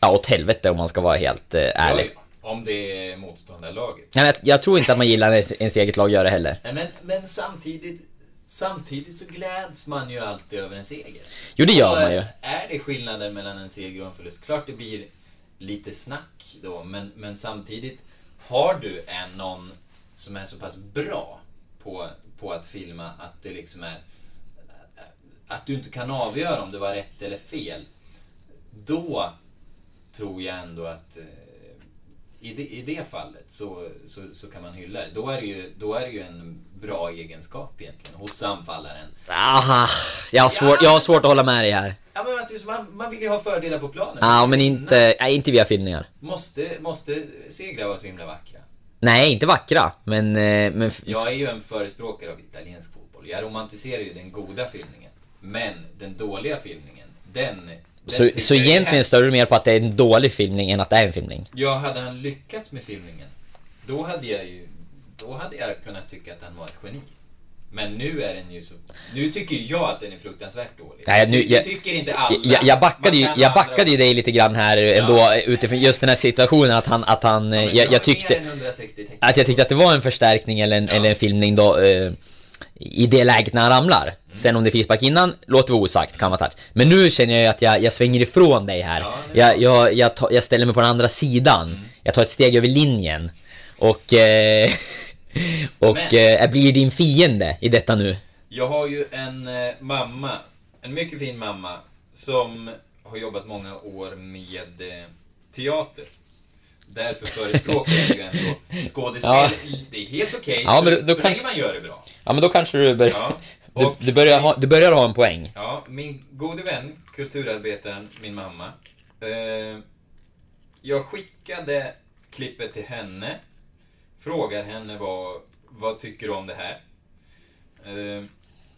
ja åt helvete om man ska vara helt eh, ärlig. Om det är motståndarlaget. Nej, men jag, jag tror inte att man gillar när ens- eget lag gör det heller. Nej, Men, men samtidigt, samtidigt så gläds man ju alltid över en seger. Jo, det gör Och, man ju. Är det skillnaden mellan en seger och en förlust? Klart det blir lite snack då, men, men samtidigt har du en någon som är så pass bra på, på att filma att det liksom är att du inte kan avgöra om det var rätt eller fel. Då tror jag ändå att eh, i det, i det fallet så, så, så kan man hylla det. Då är det, ju, då är det ju en bra egenskap egentligen hos anfallaren. Aha, jag har svårt, jag har svårt att hålla med dig här. Ja, men Mattias, man, man vill ju ha fördelar på planen. Ja, men inte, nej, inte via filmningar. Måste, måste segrar vara så himla vackra? Nej, inte vackra, men... eh, men Jag är ju en förespråkare av italiensk fotboll. Jag romantiserar ju den goda filmningen. Men den dåliga filmningen, den... så, så egentligen stör du mer på att det är en dålig filmning än att det är en filmning? Ja, hade han lyckats med filmningen, då hade jag ju... Då hade jag kunnat tycka att han var ett geni. Men nu är den ju så... Nu tycker jag att den är fruktansvärt dålig. Nej, nu- jag- tycker inte alla. Jag, jag backade ju, jag backade ju dig lite grann här ändå utifrån just den här situationen att han, att han, Ja, jag, jag tyckte... mer än 160 tecken. Att jag tyckte att det var en förstärkning eller en, Ja. eller en filmning då eh, I det läget när han ramlar Mm. Sen om det är frispark innan, låter vara osagt, kan vara touch Men nu känner jag ju att jag, jag svänger ifrån dig här Ja, jag, jag, jag, tar, jag ställer mig på den andra sidan Mm. Jag tar ett steg över linjen Och eh, Och Men- eh, blir din fiende i detta nu Jag har ju en eh, mamma, en mycket fin mamma, som har jobbat många år med eh, teater. Därför förespråkar jag ju ändå skådespel. Ja. Det är helt okej, Ja, så, men då- så kanske- länge man gör det bra. Ja men då kanske du börjar Ja, du, du, börjar ha, du börjar ha en poäng Ja, min gode vän, kulturarbetaren, min mamma. Eh, jag skickade klippet till henne. Frågar henne vad, vad tycker du om det här? Eh,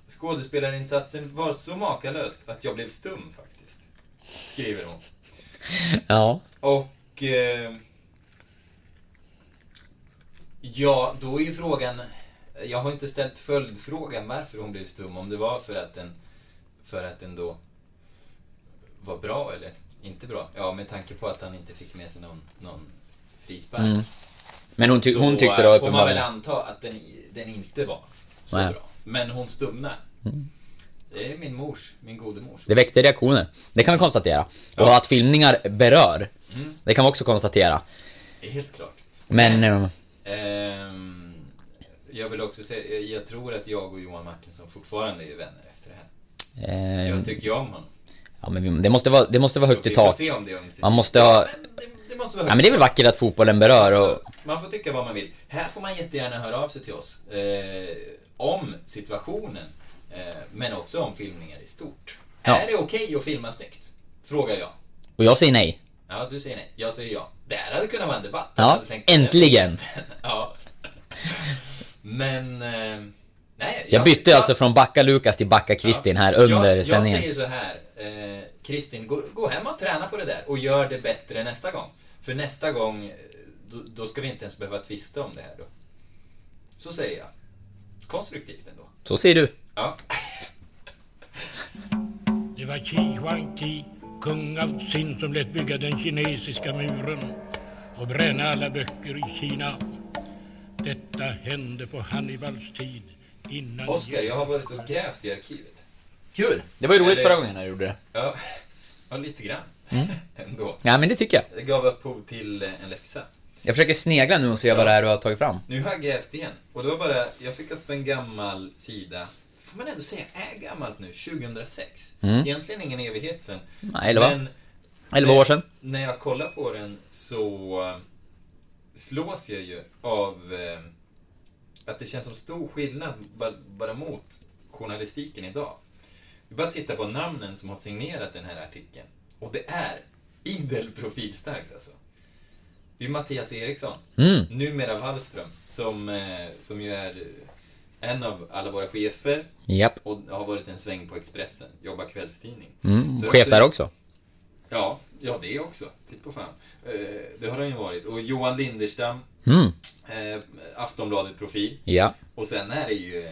skådespelarinsatsen var så makalös att jag blev stum faktiskt. Skriver hon. Ja Och... Eh, ja, då är ju frågan... Jag har inte ställt följdfrågan varför hon blev stum. Om det var för att den, för att den då var bra eller inte bra. Ja, med tanke på att han inte fick med sig någon, någon frispark. Mm. Men hon, ty, hon tyckte eh, då får man väl uppenbarligen anta att den, den inte var så Nej. bra. Men hon stumnar. Mm. Det är min mors, min gode mors. Det väckte reaktioner Det kan vi konstatera Och att filmningar berör Mm. Det kan vi också konstatera helt klart. Men... eh, Ehm, jag vill också säga, jag tror att jag och Johan Martinsson fortfarande är vänner efter det här. Eh, Jag tycker ju om honom. ja, men det måste vara, det måste vara högt Så i vi får tak. se om det är ömsesidigt. Man måste ha- Ja, men det, måste vara Ja, men det är väl vackert att fotbollen berör och... Man får tycka vad man vill. Här får man jättegärna höra av sig till oss. Eh, om situationen. Eh, men också om filmningar i stort. Ja. Är det okej att filma snyggt? Frågar jag. Och jag säger nej. Ja, du säger nej. Jag säger ja. Det här hade kunnat vara en debatt. Ja, Jag äntligen. ja. Men... Eh, nej, Jag bytte alltså från Backa Lukas till Backa Kristin här under jag, sändningen. Jag säger så här. Eh, Kristin, gå, gå hem och träna på det där och gör det bättre nästa gång. För nästa gång, eh, då, då ska vi inte ens behöva tvista om det här då. Så säger jag. Konstruktivt ändå. Så säger du. Ja. Det var Qi Huangti, kung av Qin, som lät bygga den kinesiska muren och bränna alla böcker i Kina. Detta hände på Hannibals tid innan... Oskar, jag har varit och grävt i arkivet. Kul! Det var ju roligt Eller- förra gången när du gjorde det. Ja, ja lite grann. Ändå. Ja, men det tycker jag. Det gav upphov till eh, en läxa. Jag försöker snegla nu och se vad det är du har tagit fram. Nu har jag grävt igen. Och det var bara, jag fick upp en gammal sida. Får man ändå säga är gammalt nu, 2006. Mm. Egentligen ingen evighet sen. Nej, elva. Men Elva år sedan. när jag kollar på den så eh, slås jag ju av eh, att det känns som stor skillnad ba- bara mot journalistiken idag. Vi bara tittar på namnen som har signerat den här artikeln. Och det är idel profilstarkt alltså. Det är Mattias Eriksson, Mm. numera Wallström, som, eh, som ju är eh, en av alla våra chefer Japp. och har varit en sväng på Expressen, jobbar kvällstidning. Mm. Chef där också. Ja, ja det också. Titt på fan. Eh, det har han ju varit. Och Johan Linderstam, Mm. Aftonbladet-profil. Ja. Och sen är det ju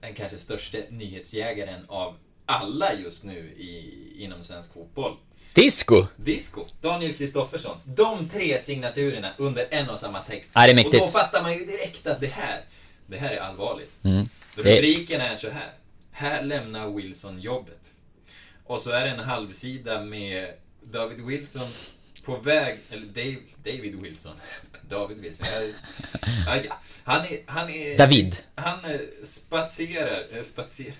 den kanske största nyhetsjägaren av alla just nu i, inom svensk fotboll. Disco! Disco, Daniel Kristoffersson. De tre signaturerna under en och samma text. Ja, det är mäktigt. Och då fattar man ju direkt att det här, det här är allvarligt. Mm. Rubriken är så här. Här lämnar Wilson jobbet. Och så är det en halvsida med David Wilson på väg, eller Dave, David Wilson. David Wilson. Jag, ja. Han är, han är... David. Han eh, spatserar, eh, spatser,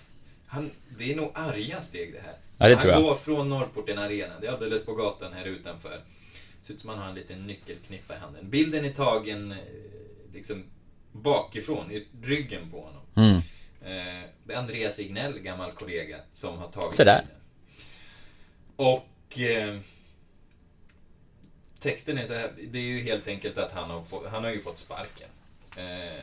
han, det är nog arga steg det här. Ja, det han tror jag. går från Norrporten Arena, det är alldeles på gatan här utanför. Ser ut som han har en liten nyckelknippa i handen. Bilden är tagen eh, liksom bakifrån, i ryggen på honom. Mm. Eh, det är Andreas Ignell, gammal kollega, som har tagit Så där. bilden. Och eh, texten är så här, det är ju helt enkelt att han har, få, han har ju fått sparken. Eh,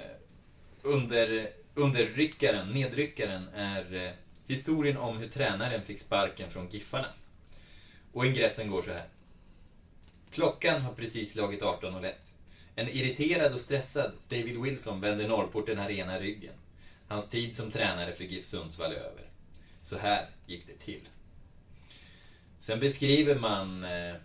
under, underryckaren, nedryckaren, är eh, historien om hur tränaren fick sparken från Giffarna. Och ingressen går så här. Klockan har precis slagit 18.01. En irriterad och stressad David Wilson vänder Norrporten Arena ryggen. Hans tid som tränare för GIF Sundsvall är över. Så här gick det till. Sen beskriver man eh,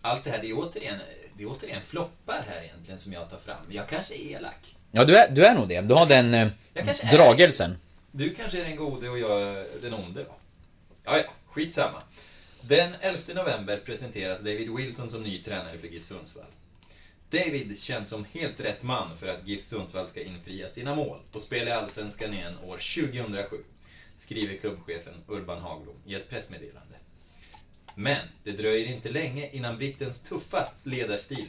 allt det här. Det är, återigen, det är återigen floppar här egentligen som jag tar fram. Jag kanske är elak. Ja, du är, du är nog det. Du har den eh, kanske är dragelsen. Du kanske är den gode och jag den onde då? Ja, ja, skitsamma. Den 11 november presenteras David Wilson som ny tränare för GIF Sundsvall. David känns som helt rätt man för att GIF Sundsvall ska infria sina mål och spela i Allsvenskan igen år 2007, skriver klubbchefen Urban Hagblom i ett pressmeddelande. Men det dröjer inte länge innan brittens tuffast ledarstil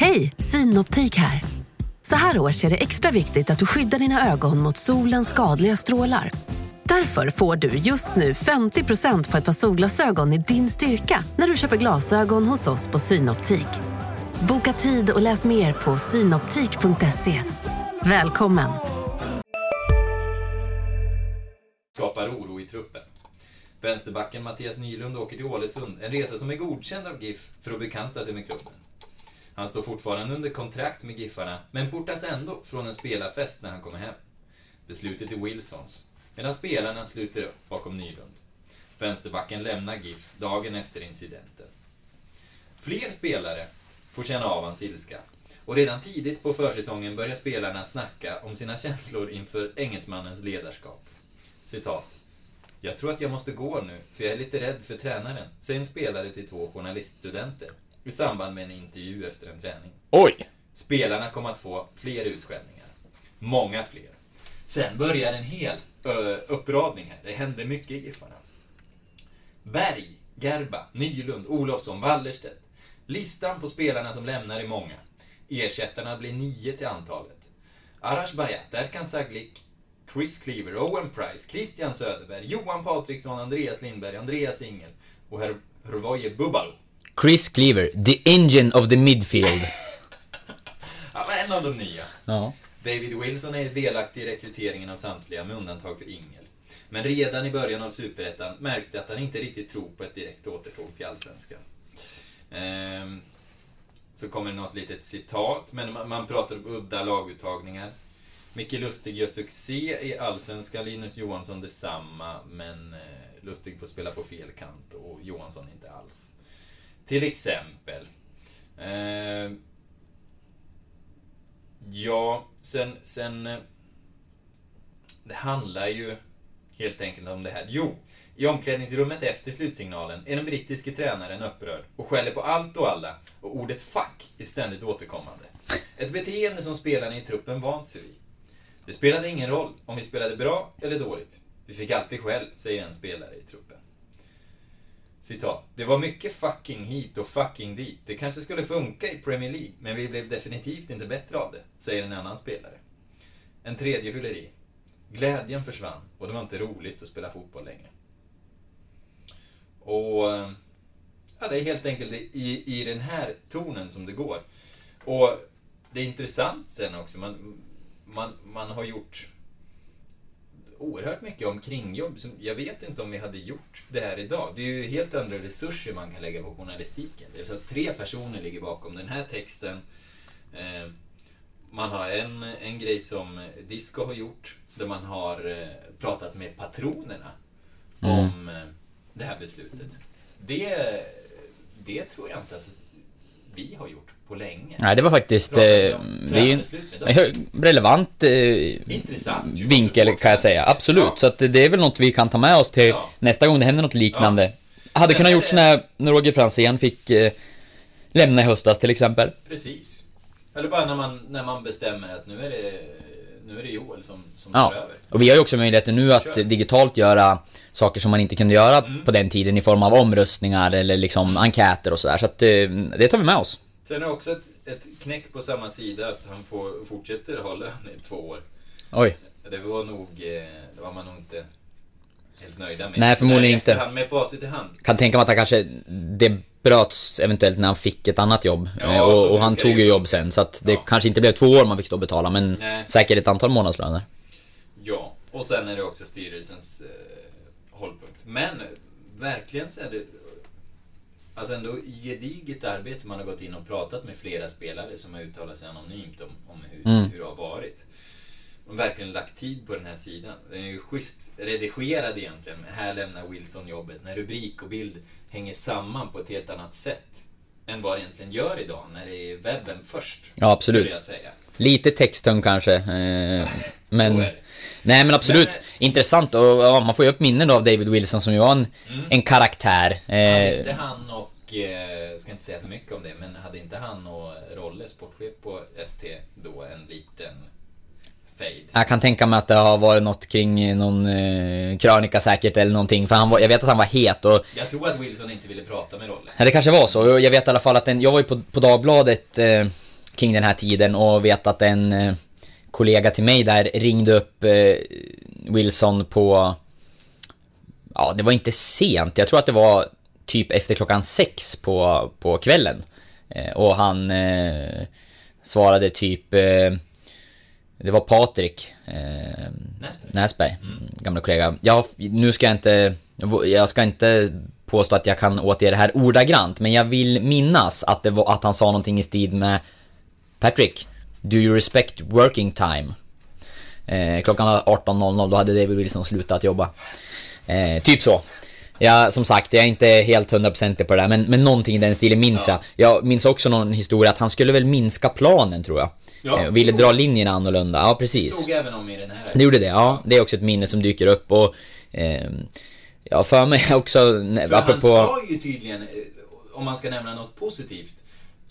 Hej, Synoptik här. Så här års är det extra viktigt att du skyddar dina ögon mot solens skadliga strålar. Därför får du just nu 50% på ett par solglasögon i din styrka när du köper glasögon hos oss på Synoptik. Boka tid och läs mer på synoptik.se. Välkommen! skapar oro i truppen. Vänsterbacken Mattias Nylund åker till Ålesund, en resa som är godkänd av GIF för att bekanta sig med klubben. Han står fortfarande under kontrakt med Giffarna, men portas ändå från en spelarfest när han kommer hem. Beslutet är Wilsons, medan spelarna sluter upp bakom Nylund. Vänsterbacken lämnar GIF dagen efter incidenten. Fler spelare får känna av hans ilska. Och redan tidigt på försäsongen börjar spelarna snacka om sina känslor inför engelsmannens ledarskap. Citat. Jag tror att jag måste gå nu, för jag är lite rädd för tränaren, säger en spelare till två journaliststudenter i samband med en intervju efter en träning. Oj! Spelarna kommer att få fler utskällningar. Många fler. Sen börjar en hel ö, uppradning här. Det händer mycket i Giffarna. Berg, Gerba, Nylund, Olofsson, Wallerstedt. Listan på spelarna som lämnar är många. Ersättarna blir nio till antalet. Arash Bayat, Erkan Saglik, Chris Cleaver, Owen Price, Christian Söderberg, Johan Patriksson, Andreas Lindberg, Andreas Ingel och Her Hervoje Bubalo. Chris Cleaver, the engine of the midfield. Ja, en av de nya. ja. David Wilson är delaktig i rekryteringen av samtliga med undantag för Ingel. Men redan i början av Superettan märks det att han inte riktigt tror på ett direkt återtåg till Allsvenskan. Ehm, så kommer det något litet citat, men man, man pratar om udda laguttagningar. Micke Lustig gör succé i Allsvenskan, Linus Johansson detsamma, men eh, Lustig får spela på fel kant och Johansson inte alls. Till exempel. Eh, Ja, sen, sen... Eh, det handlar ju helt enkelt om det här. Jo, i omklädningsrummet efter slutsignalen är den brittiske tränaren upprörd och skäller på allt och alla och ordet 'fuck' är ständigt återkommande. Ett beteende som spelarna i truppen vant sig vid. Det spelade ingen roll om vi spelade bra eller dåligt. Vi fick alltid skäll, säger en spelare i truppen. Citat. Det var mycket fucking hit och fucking dit. Det kanske skulle funka i Premier League, men vi blev definitivt inte bättre av det, säger en annan spelare. En tredje fyller i. Glädjen försvann och det var inte roligt att spela fotboll längre. Och... Eh, ja, det är helt enkelt i, i den här tonen som det går. Och det är intressant sen också, man, man, man har gjort oerhört mycket om kringjobb. som- Jag vet inte om vi hade gjort det här idag. Det är ju helt andra resurser man kan lägga på journalistiken. Det är så att tre personer ligger bakom den här texten. Eh, Man har en, en grej som Disco har gjort, där man har eh, pratat med patronerna om eh, det här beslutet. Det, det tror jag inte att vi har gjort på länge. Nej, det var faktiskt... Eh, det är ju en relevant eh, vinkel kan jag säga. Absolut. Ja. Så att det är väl något vi kan ta med oss till Ja. nästa gång det händer något liknande. Hade Sen kunnat gjort det- när Roger Franzén fick eh, lämna i höstas till exempel. Precis. Eller bara när man, när man bestämmer att nu är det, nu är det Joel som, som tar Ja. över. Och vi har ju också möjligheten nu att Kör. digitalt göra saker som man inte kunde göra Mm. på den tiden i form av omröstningar eller liksom enkäter och sådär. Så att eh, det tar vi med oss. Sen är det också ett, ett knäck på samma sida att han får, fortsätter ha lön i två år. Oj. Det var nog, eh, det var man nog inte helt nöjda med. Nej, förmodligen inte. Med facit i hand. Kan tänka mig att han kanske... Det bröts eventuellt när han fick ett annat jobb. Ja, Eh, och, och han tog ju ju jobb sen. Så att det Ja. kanske inte blev två år man fick stå och betala. Men Nej. säkert ett antal månadslöner. Ja, och sen är det också styrelsens eh, hållpunkt. Men eh, verkligen så är det alltså ändå gediget arbete. Man har gått in och pratat med flera spelare som har uttalat sig anonymt om, om hur, Mm. hur det har varit. De har verkligen lagt tid på den här sidan. Den är ju schysst redigerad egentligen. Här lämnar Wilson jobbet. När rubrik och bild hänger samman på ett helt annat sätt än vad det egentligen gör idag när det är webben först. Ja, absolut. Lite texttung kanske. Eh, men... Nej men absolut. Men, Intressant och ja, man får ju upp minnen då av David Wilson som ju var en, en karaktär. Hade Eh, inte han och, eh, ska inte säga för mycket om det, men hade inte han och Rolle, sportchef på ST, då en liten fade? jag kan tänka mig att det har varit något kring någon eh, krönika säkert eller någonting. För han var, jag vet att han var het och Jag tror att Wilson inte ville prata med Rolle. Ja, det kanske var så. Jag vet i alla fall att en, jag var ju på, på Dagbladet eh, kring den här tiden och vet att en eh, kollega till mig där ringde upp eh, Wilson på... Ja, det var inte sent. Jag tror att det var typ efter klockan sex på, på kvällen. Eh, och han eh, svarade typ... Det var Patrik Näsberg. Näsberg, gamla kollega. Jag, nu ska jag inte, jag ska inte påstå att jag kan återge det här ordagrant, men jag vill minnas att, det var, att han sa någonting i stil med Patrick, do you respect working time? Eh, klockan var 18.00, då hade David Wilson slutat jobba. Eh, typ så. Ja, som sagt, jag är inte helt hundraprocentig på det där, men, men någonting i den stilen minns jag. Jag minns också någon historia att han skulle väl minska planen, tror jag. Ja. Eh, ville dra linjerna annorlunda, ja precis. Stod även om i den här. Det gjorde det, ja. Det är också ett minne som dyker upp och... Eh, ja, för mig också, För apropå... han ska ju tydligen, eh, om man ska nämna något positivt,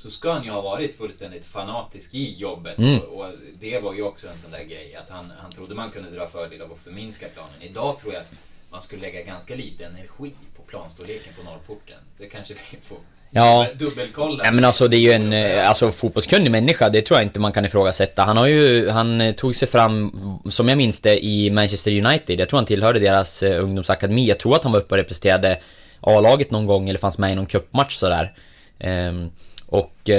så ska han ju ha varit fullständigt fanatisk i jobbet. Mm. Och, och det var ju också en sån där grej, att han, han trodde man kunde dra fördel av att förminska planen. Idag tror jag att man skulle lägga ganska lite energi på planstorleken på norrporten. Det kanske vi får Ja. dubbelkolla. Ja men alltså det är ju en eh, alltså, fotbollskunnig människa, det tror jag inte man kan ifrågasätta. Han har ju, han eh, tog sig fram, som jag minns det, i Manchester United. Jag tror han tillhörde deras eh, ungdomsakademi. Jag tror att han var uppe och representerade A-laget någon gång, eller fanns med i någon cupmatch sådär. Ehm, och...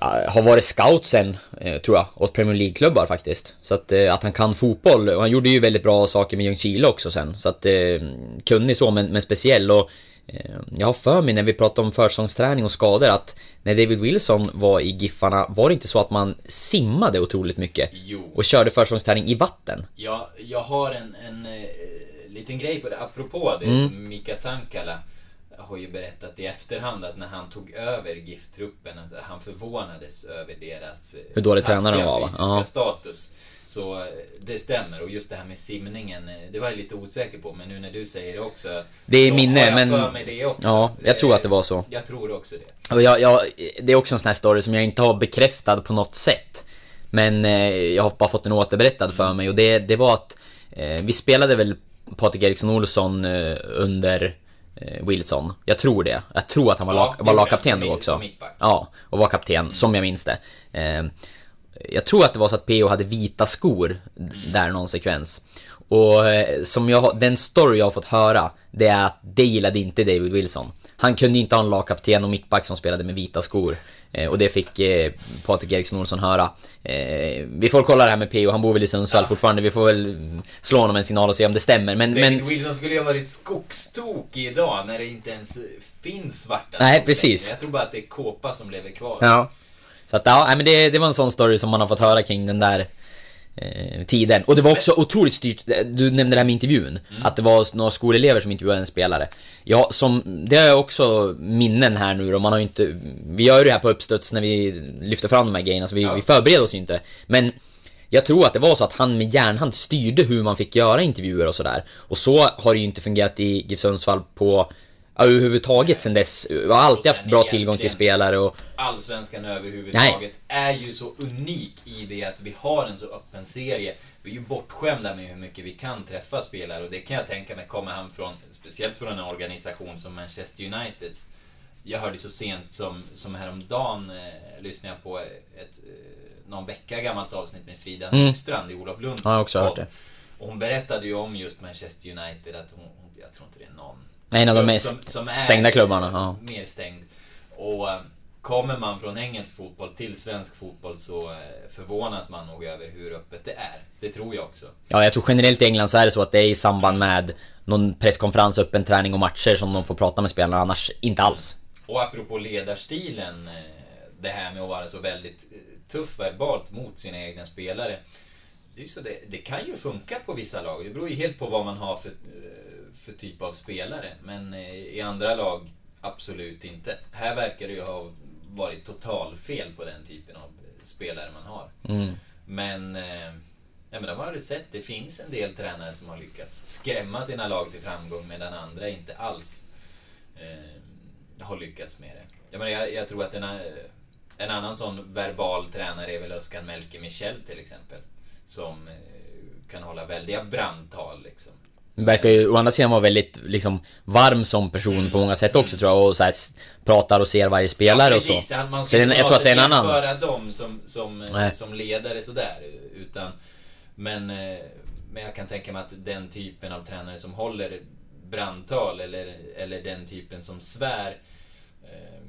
ja, har varit scout sen, eh, tror jag, åt Premier League-klubbar faktiskt. Så att, eh, att han kan fotboll, och han gjorde ju väldigt bra saker med Ljungskile också sen. Så att, eh, kunnig så, men, men speciell. Och eh, jag har för mig när vi pratade om försäsongsträning och skador att när David Wilson var i Giffarna, var det inte så att man simmade otroligt mycket? Jo. Och körde försäsongsträning i vatten? Jag, jag har en, en eh, liten grej på det, apropå det Mm. som Mika Sankala har ju berättat i efterhand att när han tog över GIF-truppen, alltså, han förvånades över deras eh, Hur dålig tränare de var, va? fysiska Ja. status. Så eh, det stämmer och just det här med simningen, eh, det var jag lite osäker på men nu när du säger det också Det är minne, har jag men- för mig det också. Ja, jag tror att det var så. Jag tror också det. Och jag, jag, det är också en sån här story som jag inte har bekräftad på något sätt. Men jag har bara fått den återberättad för mig och det, det var att vi spelade väl Patrik Eriksson Olsson under Wilson. Jag tror det. Jag tror att han var, Ja, lag, var lagkapten då också. Ja, och var kapten, som jag minns det. Eh, jag tror att det var så att PO hade vita skor Mm. där någon sekvens. Och eh, som jag den story jag har fått höra, det är att det gillade inte David Wilson. Han kunde inte ha en lagkapten och mittback som spelade med vita skor. Eh, och det fick eh, Patrik Eriksson Olsson höra. Eh, vi får kolla det här med PO, han bor väl i Sundsvall fortfarande. Vi får väl slå honom en signal och se om det stämmer. Men, David men Wilson skulle ju ha varit skogstokig idag när det inte ens finns svarta Nej, precis. Jag tror bara att det är kåpa som lever kvar. Ja. Så att ja, men det, det var en sån story som man har fått höra kring den där eh, tiden. Och det var också otroligt styrt, du nämnde det här med intervjun. Att det var några skolelever som intervjuade en spelare. Ja, som, det har jag också minnen här nu då, man har ju inte... Vi gör ju det här på uppstuds när vi lyfter fram de här grejerna, så vi, Ja. vi förbereder oss ju inte. Men jag tror att det var så att han med järnhand styrde hur man fick göra intervjuer och sådär. Och så har det ju inte fungerat i GIF Sundsvall på ja, överhuvudtaget sen dess. Jag har alltid haft bra tillgång till spelare och... Allsvenskan överhuvudtaget är ju så unik i det att vi har en så öppen serie. Vi är ju bortskämda med hur mycket vi kan träffa spelare och det kan jag tänka mig kommer han från, speciellt från en organisation som Manchester United. Jag hörde så sent som, som häromdagen eh, lyssnade jag på ett eh, någon vecka gammalt avsnitt med Frida Mm. I Olof Lunds Ja, jag har också hört det. Och hon berättade ju om just Manchester United att hon jag tror inte det är någon En av de mest stängda klubbarna, ja. Mer stängd. Och eh, kommer man från engelsk fotboll till svensk fotboll så eh, förvånas man nog över hur öppet det är. Det tror jag också. Ja, jag tror generellt i England så är det så att det är i samband med någon presskonferens, öppen träning och matcher som de får prata med spelarna, annars inte alls. Och apropå ledarstilen, eh, det här med att vara så väldigt tuff verbalt mot sina egna spelare. Det, är så det, det kan ju funka på vissa lag. Det beror ju helt på vad man har för, för typ av spelare. Men eh, i andra lag, absolut inte. Här verkar det ju ha varit totalfel på den typen av eh, spelare man har. Mm. Men, eh, ja, men de har ju sett, det finns en del tränare som har lyckats skrämma sina lag till framgång medan andra inte alls eh, har lyckats med det. Jag, menar, jag, jag tror att en, en annan sån verbal tränare är väl Özcan Melke Michel till exempel. Som kan hålla väldiga brandtal liksom. Verkar ju å andra sidan vara väldigt liksom varm som person på många sätt också tror jag och så här, pratar och ser varje spelare och så. Man Så ska inte jag tror att det är en annan... jämföra dem som, som, Nej. som ledare sådär. Utan, men, eh, men jag kan tänka mig att den typen av tränare som håller brandtal eller, eller den typen som svär. Eh,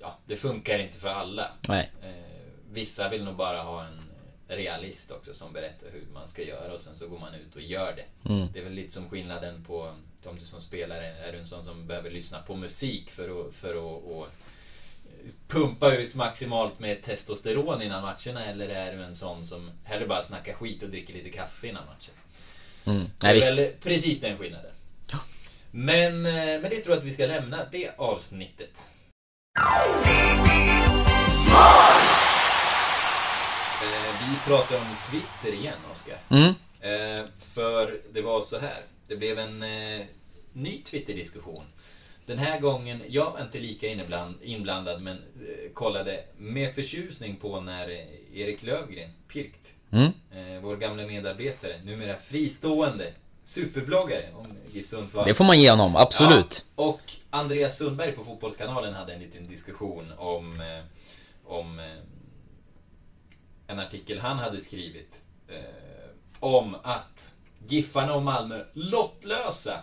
ja, det funkar inte för alla. Nej. Eh, vissa vill nog bara ha en realist också som berättar hur man ska göra och sen så går man ut och gör det. Mm. Det är väl lite som skillnaden på om du som spelare är du en sån som behöver lyssna på musik för att, för att och pumpa ut maximalt med testosteron innan matcherna eller är du en sån som hellre bara snackar skit och dricker lite kaffe innan matchen? Mm. Det Nej, är visst. väl precis den skillnaden. Men, eh, men det tror jag att vi ska lämna det avsnittet. Vi pratar om Twitter igen, Oskar. Mm. Eh, för det var så här. Det blev en eh, ny Twitter-diskussion. Den här gången, jag var inte lika inbland, inblandad men eh, kollade med förtjusning på när eh, Erik Lövgren, Pirkt, Mm. eh, vår gamla medarbetare, numera fristående superbloggare om GIF Sundsvall. Det får man ge honom, absolut. Ja, och Andreas Sundberg på Fotbollskanalen hade en liten diskussion om, eh, om en artikel han hade skrivit eh, om att Giffarna och Malmö lottlösa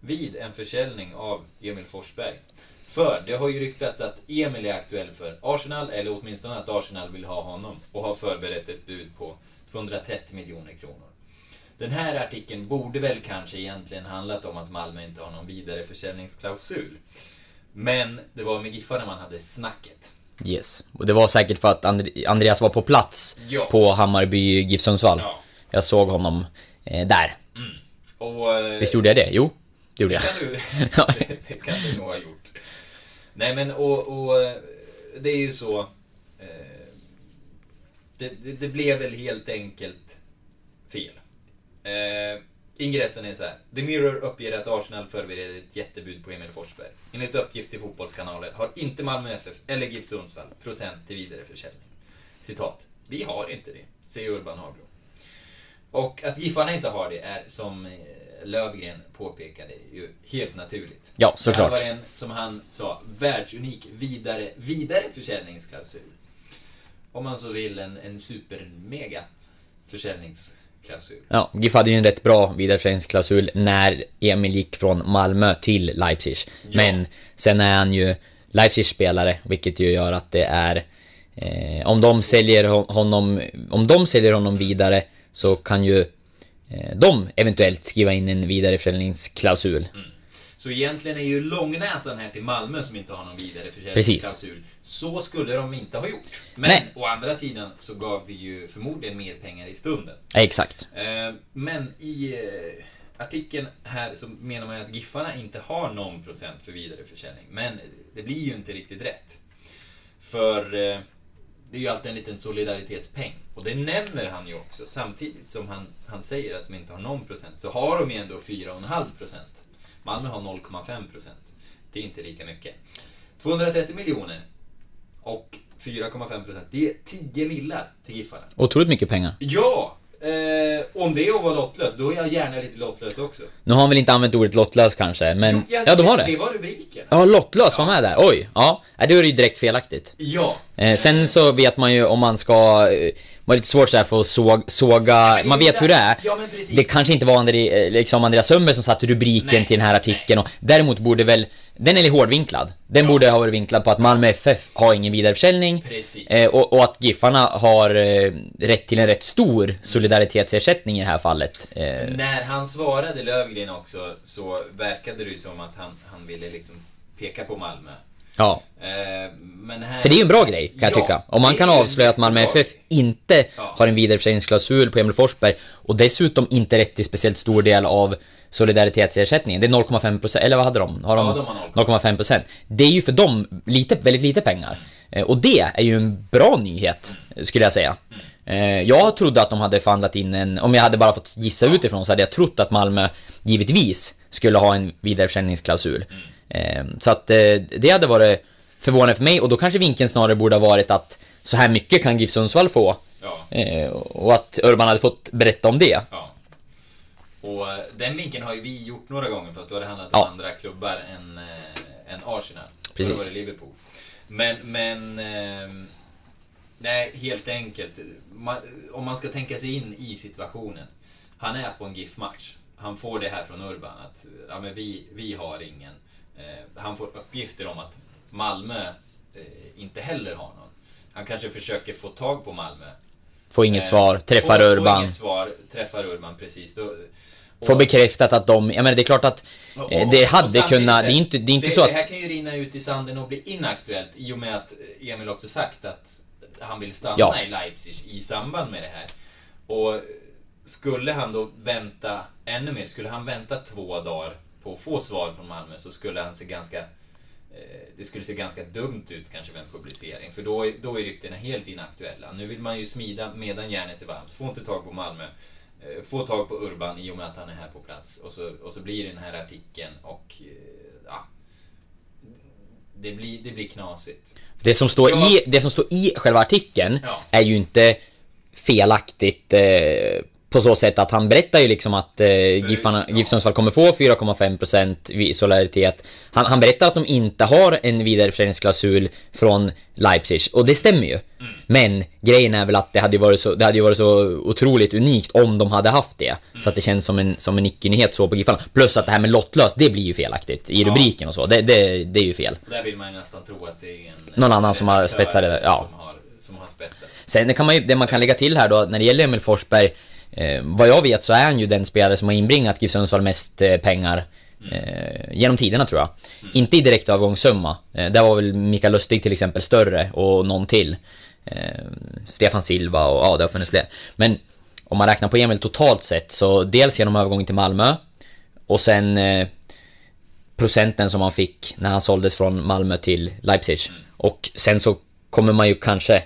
vid en försäljning av Emil Forsberg. För det har ju ryktats att Emil är aktuell för Arsenal, eller åtminstone att Arsenal vill ha honom och har förberett ett bud på 230 miljoner kronor. Den här artikeln borde väl kanske egentligen handlat om att Malmö inte har någon vidare försäljningsklausul. Men det var med Giffarna man hade snacket. Yes. Och det var säkert för att And- Andreas var på plats Ja. på Hammarby GIF Sundsvall. Ja. Jag såg honom eh, där. Och... eh, Visst gjorde jag det? Jo, det gjorde Det jag. kan du, det, det kan du nog ha gjort. Nej men och, och eh, det är ju så. eh, Det, det, det blev väl helt enkelt fel. Eh, ingressen är så här. The Mirror uppger att Arsenal förbereder ett jättebud på Emil Forsberg. Enligt uppgift i Fotbollskanalen har inte Malmö FF eller GIF Sundsvall procent till vidareförsäljning. Citat. Vi har inte det, säger Urban Hagblom. Och att Giffarna inte har det är, som eh, Lövgren påpekade, ju helt naturligt. Ja, såklart. Det var en, som han sa, världsunik vidare, vidare försäljningsklausul. Om man så vill, en, en super-mega försäljningsklausul. Ja, GIF hade ju en rätt bra vidareförsäljningsklausul när Emil gick från Malmö till Leipzig. Men sen är han ju Leipzig-spelare, vilket ju gör att det är... Eh, om de säljer ho- honom... Om de säljer honom vidare så kan ju eh, de eventuellt skriva in en vidareförsäljningsklausul. Så egentligen är ju långnäsan här till Malmö som inte har någon vidare försäljningsklausul. Så skulle de inte ha gjort. Men Nej. å andra sidan så gav vi ju förmodligen mer pengar i stunden. Exakt. Eh, Men i eh, artikeln här så menar man ju att Giffarna inte har någon procent för vidareförsäljning. Men det blir ju inte riktigt rätt. För eh, det är ju alltid en liten solidaritetspeng. Och det nämner han ju också. Samtidigt som han, han säger att de inte har någon procent så har de ju ändå 4,5 procent. Malmö har 0,5 procent. Det är inte lika mycket. 230 miljoner och 4,5 procent. Det är 10 millar till Giffarna. Otroligt mycket pengar. Ja! Eh, om det är att vara lottlös, då är jag gärna lite lottlös också. Nu har han väl inte använt ordet lottlös kanske, men... Jo, jag- ja, de har Det det. var rubriken. Ja, lottlös var med där. Oj, ja. Nej, Det är ju direkt felaktigt. Ja. Eh, sen så vet man ju om man ska... Är lite svårt sådär för att såg, såga... det Man vet hur det är. där- ja. Det kanske inte var André, eh, liksom Andreas Sundberg som satte rubriken Nej, till den här artikeln. Och däremot borde väl... Den är lite hårdvinklad. Den borde ha varit vinklad på att Malmö FF har ingen vidareförsäljning. Eh, och, och att Giffarna har eh, rätt till en rätt stor solidaritetsersättning i det här fallet. Eh, När han svarade Lövgren också så verkade det ju som att han, han ville liksom peka på Malmö. Ja. Eh, men här... För det är ju en bra grej, kan jag Ja, tycka. Om man kan avslöja att Malmö FF inte Ja. har en vidareförsäljningsklausul på Emil Forsberg och dessutom inte rätt till speciellt stor del av solidaritetsersättningen. Det är 0,5% eller vad hade de? Har de, Ja, de har 0,5%. Det är ju för dem lite, väldigt lite pengar. Eh, Och det är ju en bra nyhet, skulle jag säga. Eh, Jag trodde att de hade förhandlat in en, om jag hade bara fått gissa utifrån så hade jag trott att Malmö givetvis skulle ha en vidareförsäljningsklausul. Eh, Så att eh, det hade varit förvånande för mig och då kanske vinkeln snarare borde ha varit att så här mycket kan GIF Sundsvall få. Ja. Eh, Och att Urban hade fått berätta om det. Ja. Och eh, den vinkeln har ju vi gjort några gånger fast då har det handlat Ja. om andra klubbar än, äh, än Arsenal. Precis. Då var det Liverpool. Men, men... ehm, nej, helt enkelt. Man, om man ska tänka sig in i situationen. Han är på en GIF-match. Han får det här från Urban att ja, men vi, vi har ingen. Eh, han får uppgifter om att Malmö eh, inte heller har någon. Han kanske försöker få tag på Malmö. Får inget Eh, svar, träffar får, Urban. Får inget svar, träffar Urban precis. Då, Få bekräftat att de, jag menar det är klart att Och- och- det hade kunnat, det är inte, det är inte det, så Det här att... kan ju rinna ut i sanden och bli inaktuellt i och med att Emil också sagt att han vill stanna Ja. i Leipzig i samband med det här. Och skulle han då vänta ännu mer, skulle han vänta två dagar på att få svar från Malmö så skulle han se ganska eh, det skulle se ganska dumt ut kanske med en publicering, för då, då är ryktena helt inaktuella. Nu vill man ju smida medan järnet är varmt. Få inte tag på Malmö. eh, Få tag på Urban i och med att han är här på plats. Och så, och så blir det den här artikeln och... eh, Ja, det, blir, det blir knasigt. Det som står, Ja. i, det som står i själva artikeln Ja. är ju inte felaktigt eh, på så sätt att han berättar ju liksom att eh, Giffarna. GIF Sundsvall kommer få 4,5% vid solidaritet. Han, han berättar att de inte har en vidareförsäljningsklausul från Leipzig och det stämmer ju. Mm. Men grejen är väl att det hade ju varit så, det hade ju varit så otroligt unikt om de hade haft det. Så att det känns som en, som en icke-nyhet så på Giffarna. Plus att det här med lottlöst, det blir ju felaktigt i rubriken och så. Det, det, det är ju fel. Där vill man ju nästan tro att det är en... Någon annan som har spetsat det, ja. Som har, som har spetsat. Sen kan man ju, det man kan lägga till här då, när det gäller Emil Forsberg, eh, vad jag vet så är han ju den spelare som har inbringat GIF Sundsvall mest eh, pengar eh, genom tiderna tror jag. Inte i direktavgångssumma. Eh, där var väl Mikael Lustig till exempel större och någon till. Eh, Stefan Silva och ja, det har funnits fler. Men om man räknar på Emil totalt sett så dels genom övergången till Malmö och sen eh, procenten som han fick när han såldes från Malmö till Leipzig. Och sen så kommer man ju kanske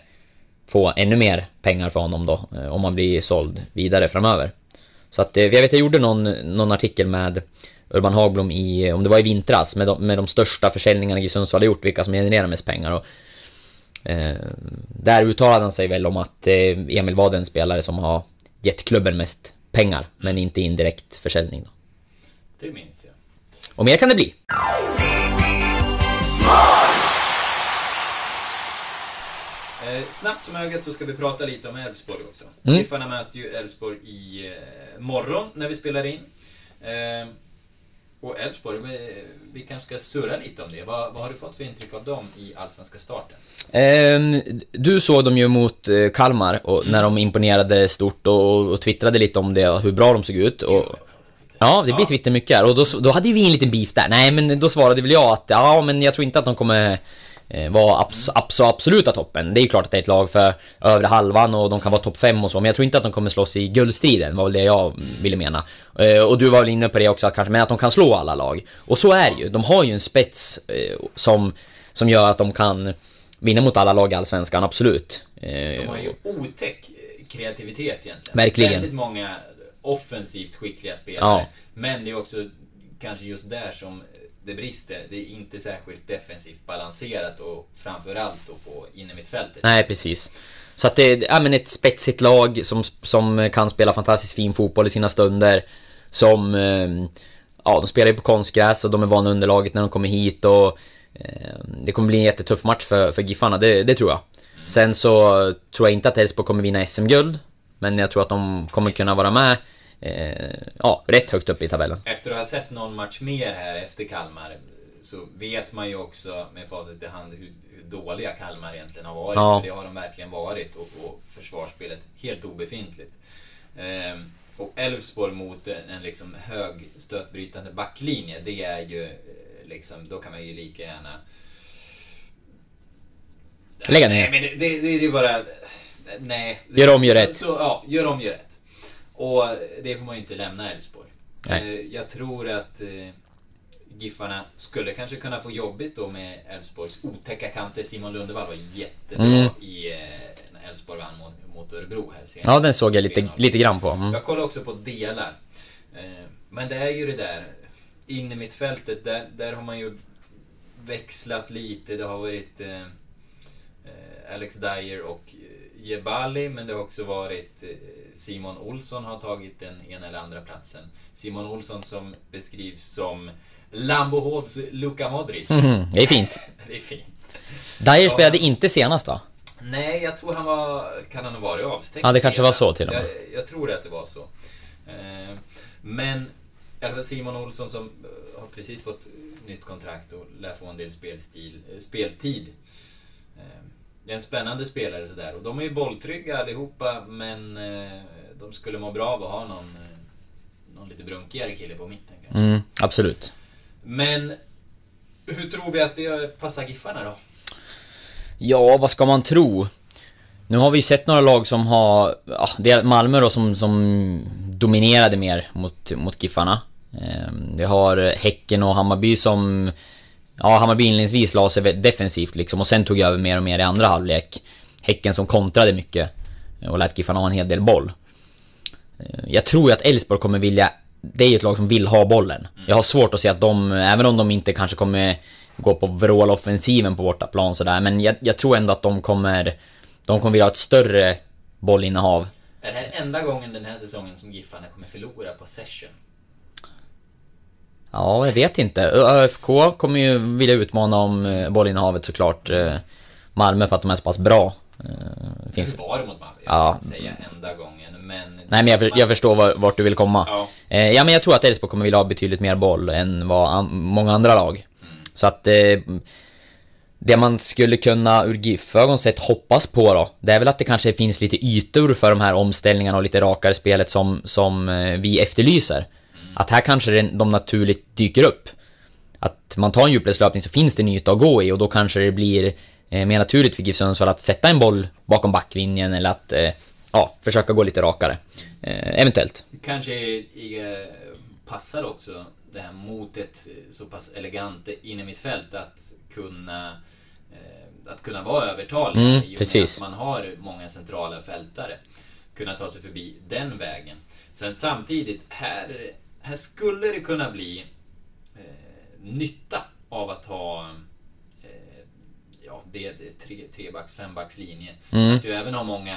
få ännu mer pengar för honom då, eh, om man blir såld vidare framöver. Så att, eh, jag vet jag gjorde någon, någon artikel med Urban Hagblom i, om det var i vintras, med de, med de största försäljningarna i Sundsvall har gjort, vilka som genererar mest pengar. Och, eh, där uttalade han sig väl om att eh, Emil var den spelare som har gett klubben mest pengar, men inte indirekt försäljning då. Det minns jag. Och mer kan det bli. Eh, snabbt som ögat så ska vi prata lite om Elfsborg också. Mm. Giffarna möter ju Elfsborg i eh, morgon när vi spelar in. Eh, och Elfsborg, vi, vi kanske ska surra lite om det. Vad, vad har du fått för intryck av dem i Allsvenska starten? Ehm, du såg dem ju mot eh, Kalmar och, när de imponerade stort och, och twittrade lite om det, hur bra de såg ut. Och, ja, det blir Twitter mycket här. Och då, då hade ju vi en liten beef där. Nej, men då svarade väl jag att ja, men jag tror inte att de kommer eh, vara abs, abs, absoluta toppen. Det är ju klart att det är ett lag för övre halvan och de kan vara topp 5 och så, men jag tror inte att de kommer slåss i guldstriden, var väl det jag ville mena. Eh, och du var väl inne på det också, att kanske, men att de kan slå alla lag. Och så är det ju. De har ju en spets eh, som, som gör att de kan vinna mot alla lag i Allsvenskan, absolut. De har ju otäck kreativitet egentligen. Verkligen. Väldigt många offensivt skickliga spelare. Ja. Men det är också kanske just där som det brister. Det är inte särskilt defensivt balanserat och framförallt då på innermittfältet. Nej, precis. Så att det är ja, men ett spetsigt lag som, som kan spela fantastiskt fin fotboll i sina stunder. Som... eh, Ja, de spelar ju på konstgräs och de är vana underlaget när de kommer hit och... eh, Det kommer bli en jättetuff match för, för Giffarna, det, det tror jag. Sen så tror jag inte att Elfsborg kommer vinna SM-guld. Men jag tror att de kommer kunna vara med... Eh, ja, rätt högt upp i tabellen. Efter att ha sett någon match mer här efter Kalmar så vet man ju också med facit i hand hur, hur dåliga Kalmar egentligen har varit. Ja. För det har de verkligen varit och, och försvarsspelet helt obefintligt. Ehm, och Elfsborg mot en, liksom hög stötbrytande backlinje, det är ju eh, liksom, då kan man ju lika gärna... Lägga Nej ner. men det, det, det är ju bara... Nej. Gör om, gör så, rätt. Så, ja, gör om, gör rätt. Och det får man ju inte lämna Elfsborg. Eh, Jag tror att eh, Giffarna skulle kanske kunna få jobbigt då med Elfsborgs otäcka kanter. Simon Lundevall var jättebra Mm. i eh, när Elfsborg vann mot, mot Örebro här senast. Ja, den såg jag lite, 3-0. lite grann på. Mm. Jag kollar också på delar. Men det är ju det där. In i mittfältet, där, där har man ju växlat lite. Det har varit eh, Alex Dyer och Jebali, men det har också varit eh, Simon Olsson har tagit den ena eller andra platsen. Simon Olsson som beskrivs som Lambohovs Luka Modric. Mhm, det är fint. Det är fint. Dyer spelade inte senast va? Nej, jag tror han var... Kan han ha varit avstängd? Ja, det kanske var så till och med. Jag, jag tror att det var så. Eh, Men i Simon Olsson som eh, har precis fått nytt kontrakt och lär få en del spelstil, speltid. Det är en spännande spelare sådär. Och de är ju bolltrygga allihopa, men eh, de skulle må bra av att ha någon, eh, någon lite brunkigare kille på mitten kanske. Mm, absolut. Men hur tror vi att det passar Giffarna då? Ja, vad ska man tro? Nu har vi sett några lag som har, ja, det är Malmö då som, som dominerade mer mot, mot Giffarna. Ehm, Vi har Häcken och Hammarby som, ja Hammarby inledningsvis la sig defensivt liksom och sen tog över mer och mer i andra halvlek. Häcken som kontrade mycket och lät Giffarna ha en hel del boll. Ehm, Jag tror ju att Elfsborg kommer vilja, det är ju ett lag som vill ha bollen. Jag har svårt att se att de, även om de inte kanske kommer gå på vråloffensiven på bortaplan sådär, men jag, jag tror ändå att de kommer, de kommer vilja ha ett större bollinnehav. Är det här enda gången den här säsongen som Giffarna kommer förlora på session? Ja, jag vet inte. ÖFK kommer ju vilja utmana om eh, bollinnehavet såklart. Eh, Malmö för att de är så pass bra. Eh, det finns... Hur var det mot Malmö? Jag ska Ja. inte säga enda gången, men... Nej men jag, för, jag förstår var, vart du vill komma. Ja. Eh, ja men jag tror att Elfsborg kommer vilja ha betydligt mer boll än vad an, många andra lag. Så att... Eh, det man skulle kunna ur GIF-ögon sett hoppas på då, det är väl att det kanske finns lite ytor för de här omställningarna och lite rakare spelet som, som vi efterlyser. Att här kanske de naturligt dyker upp. Att man tar en djupledslöpning så finns det en yta att gå i och då kanske det blir eh, mer naturligt för GIF Sundsvall att sätta en boll bakom backlinjen eller att eh, ja, försöka gå lite rakare. Eh, eventuellt. Kanske i, passar också det här mot ett eh, så pass elegant in i mitt fält att kunna att kunna vara övertalig Mm, i och med precis. att man har många centrala fältare. Kunna ta sig förbi den vägen. Sen samtidigt, här, här skulle det kunna bli eh, nytta av att ha eh, ja, det är tre, trebacks, fembacks linje. Mm. Att du även har många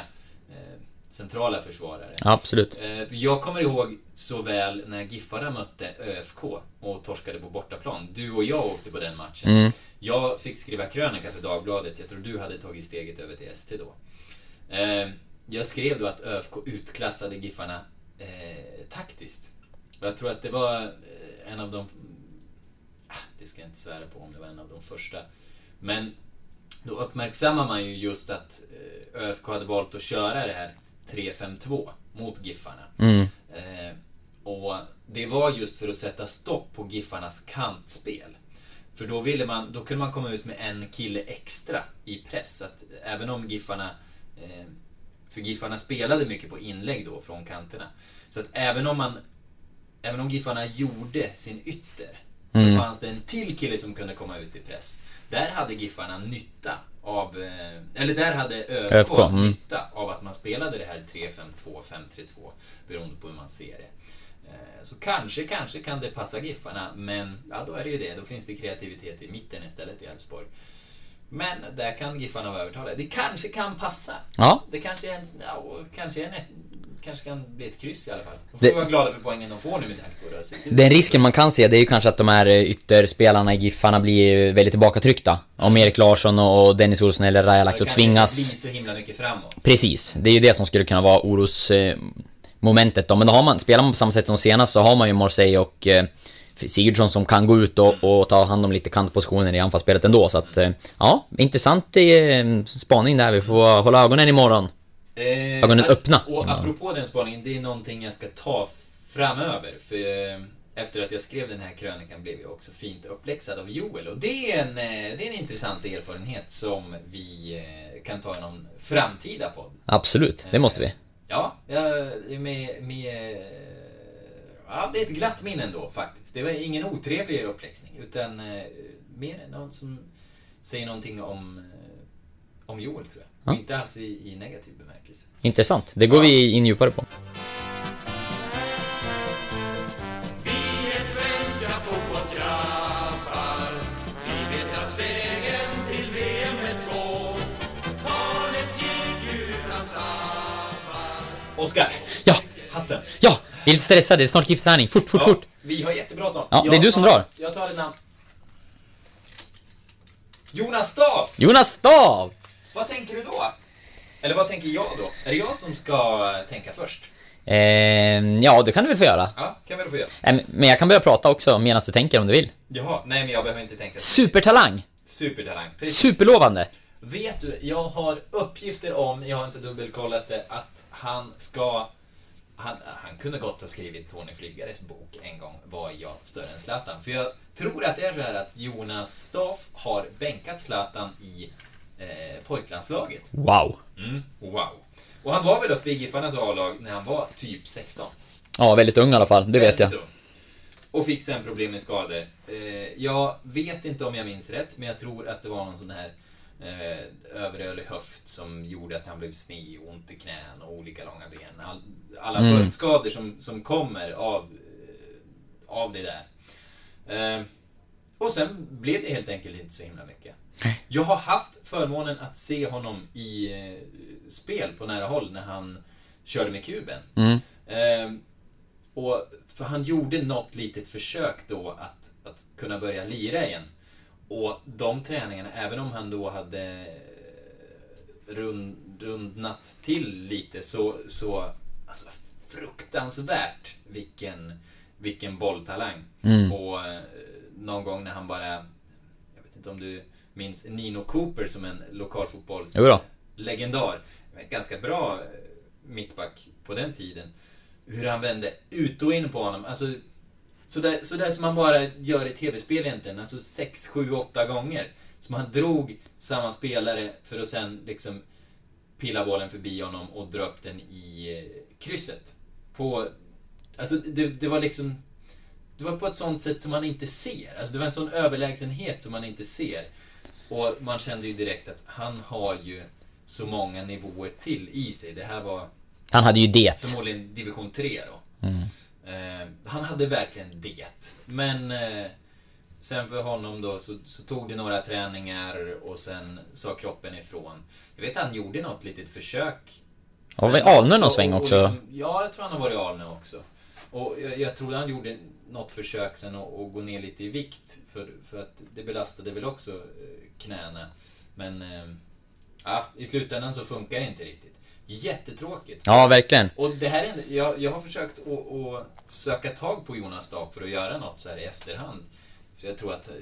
eh, centrala försvarare. Absolut. Eh, Jag kommer ihåg så väl när Giffarna mötte ÖFK och torskade på bortaplan. Du och jag åkte på den matchen. Mm. Jag fick skriva krönika för Dagbladet. Jag tror du hade tagit steget över till ST då. Eh, Jag skrev då att ÖFK utklassade Giffarna eh, taktiskt. Jag tror att det var eh, en av de... Ah, det ska jag inte svära på om det var en av de första. Men då uppmärksammar man ju just att eh, ÖFK hade valt att köra det här 3-5-2 mot Giffarna. Mm. Eh, och det var just för att sätta stopp på Giffarnas kantspel. För då ville man, då kunde man komma ut med en kille extra i press. Att även om Giffarna... För Giffarna spelade mycket på inlägg då från kanterna. Så att även om man... Även om Giffarna gjorde sin ytter så Mm. fanns det en till kille som kunde komma ut i press. Där hade Giffarna nytta av... eh, Eller där hade ÖFK, mm. nytta av att man spelade det här 3-5-2, 5-3-2 beroende på hur man ser det. Eh, Så kanske, kanske kan det passa Giffarna, men ja, då är det ju det. Då finns det kreativitet i mitten istället i Elfsborg. Men där kan Giffarna vara övertalade. Det kanske kan passa. Ja. Det kanske är en, ja, kanske är en, kanske kan bli ett kryss i alla fall. De får Det- vara glada för poängen de får nu med tanke på det. Den risken man kan se det är ju kanske att de här eh, ytterspelarna i Giffarna blir väldigt tillbakatryckta. Om Erik Larsson och Dennis Olsson eller Det och kanske tvingas... inte blir så himla mycket framåt. Precis, det är ju det som skulle kunna vara orosmomentet då. Men då har man, spelar man på samma sätt som senast så har man ju Morsey och eh, Sigurdsson som kan gå ut och, och ta hand om lite kantpositioner i anfallsspelet ändå. Så att, eh, ja, intressant spaning där. Vi får hålla ögonen imorgon. Eh, Ögonen öppna. Och apropå den spaningen, det är någonting jag ska ta framöver. För eh, efter att jag skrev den här krönikan blev jag också fint uppläxad av Joel. Och det är en, eh, det är en intressant erfarenhet som vi eh, kan ta i någon framtida podd. Absolut, det måste vi. Ja, med, med... Ja, det är ett glatt minne ändå faktiskt. Det var ingen otrevlig uppläxning, utan mer någon som säger någonting om, om Joel, tror jag. Ja. inte alls i, i negativ bemärkelse. Intressant. Det går Ja. vi in djupare på. Oskar! Ja! Hatten! Ja! Jag är lite stressad, det är snart giftträning. Fort, fort, Ja, fort! Vi har jättebråttom. Ja, det är Jag du som tar- drar. Jag tar ett namn. Jonas Staaf! Jonas Stav! Vad tänker du då? Eller vad tänker jag då? Är det jag som ska tänka först? Eh, ja, det kan du väl få göra. Ja, kan väl få göra. Eh, Men jag kan börja prata också medan du tänker om du vill. Jaha, nej men jag behöver inte tänka. Supertalang! Supertalang. Precis. Superlovande! Vet du, jag har uppgifter om, jag har inte dubbelkollat det, att han ska han, han kunde gott ha skrivit Tony Flygares bok en gång, Var jag större än Zlatan? För jag tror att det är så här att Jonas Staff har bänkat Zlatan i eh, pojklandslaget. Wow. Mm, wow. Och han var väl uppe i Giffarnas A-lag när han var typ 16. Ja, väldigt ung i alla fall, det vet jag. Ung. Och fick sen problem med skador. Eh, jag vet inte om jag minns rätt, men jag tror att det var någon sån här eh, överrörlig höft som gjorde att han blev sned, ont i knän och olika långa ben. All, alla Mm. följdskador som, som kommer av, eh, av det där. Eh, och sen blev det helt enkelt inte så himla mycket. Jag har haft förmånen att se honom i eh, spel på nära håll när han körde med kuben. Mm. Eh, och för han gjorde något litet försök då att, att kunna börja lira igen. Och de träningarna, även om han då hade rund, rundnat till lite så, så alltså, fruktansvärt vilken, vilken bolltalang. Mm. Och eh, någon gång när han bara, jag vet inte om du minns Nino Cooper som en lokalfotbollslegendar. Ganska bra eh, mittback på den tiden. Hur han vände ut och in på honom. Alltså, sådär, sådär som man bara gör i tv-spel egentligen. Alltså 6, 7, 8 gånger. Som han drog samma spelare för att sen liksom pilla bollen förbi honom och dra upp den i eh, krysset. På... Alltså det, det var liksom... Det var på ett sånt sätt som man inte ser. Alltså det var en sån överlägsenhet som man inte ser. Och man kände ju direkt att han har ju så många nivåer till i sig. Det här var Han hade ju det. förmodligen division 3 då. Mm. Eh, han hade verkligen det. Men eh, sen för honom då så, så tog det några träningar och sen sa kroppen ifrån. Jag vet att han gjorde något litet försök. Ja, var sen Alnö någon också, sväng och också. liksom- ja, jag tror han har varit i Alnö också. Och jag, jag tror han gjorde något försök sen att, att gå ner lite i vikt. För, för att det belastade väl också eh, knäna. Men eh, ja, i slutändan så funkar det inte riktigt. Jättetråkigt. Ja, verkligen. Och det här är, jag, jag har försökt att, att söka tag på Jonas Dag för att göra något så här i efterhand. Så jag tror att eh,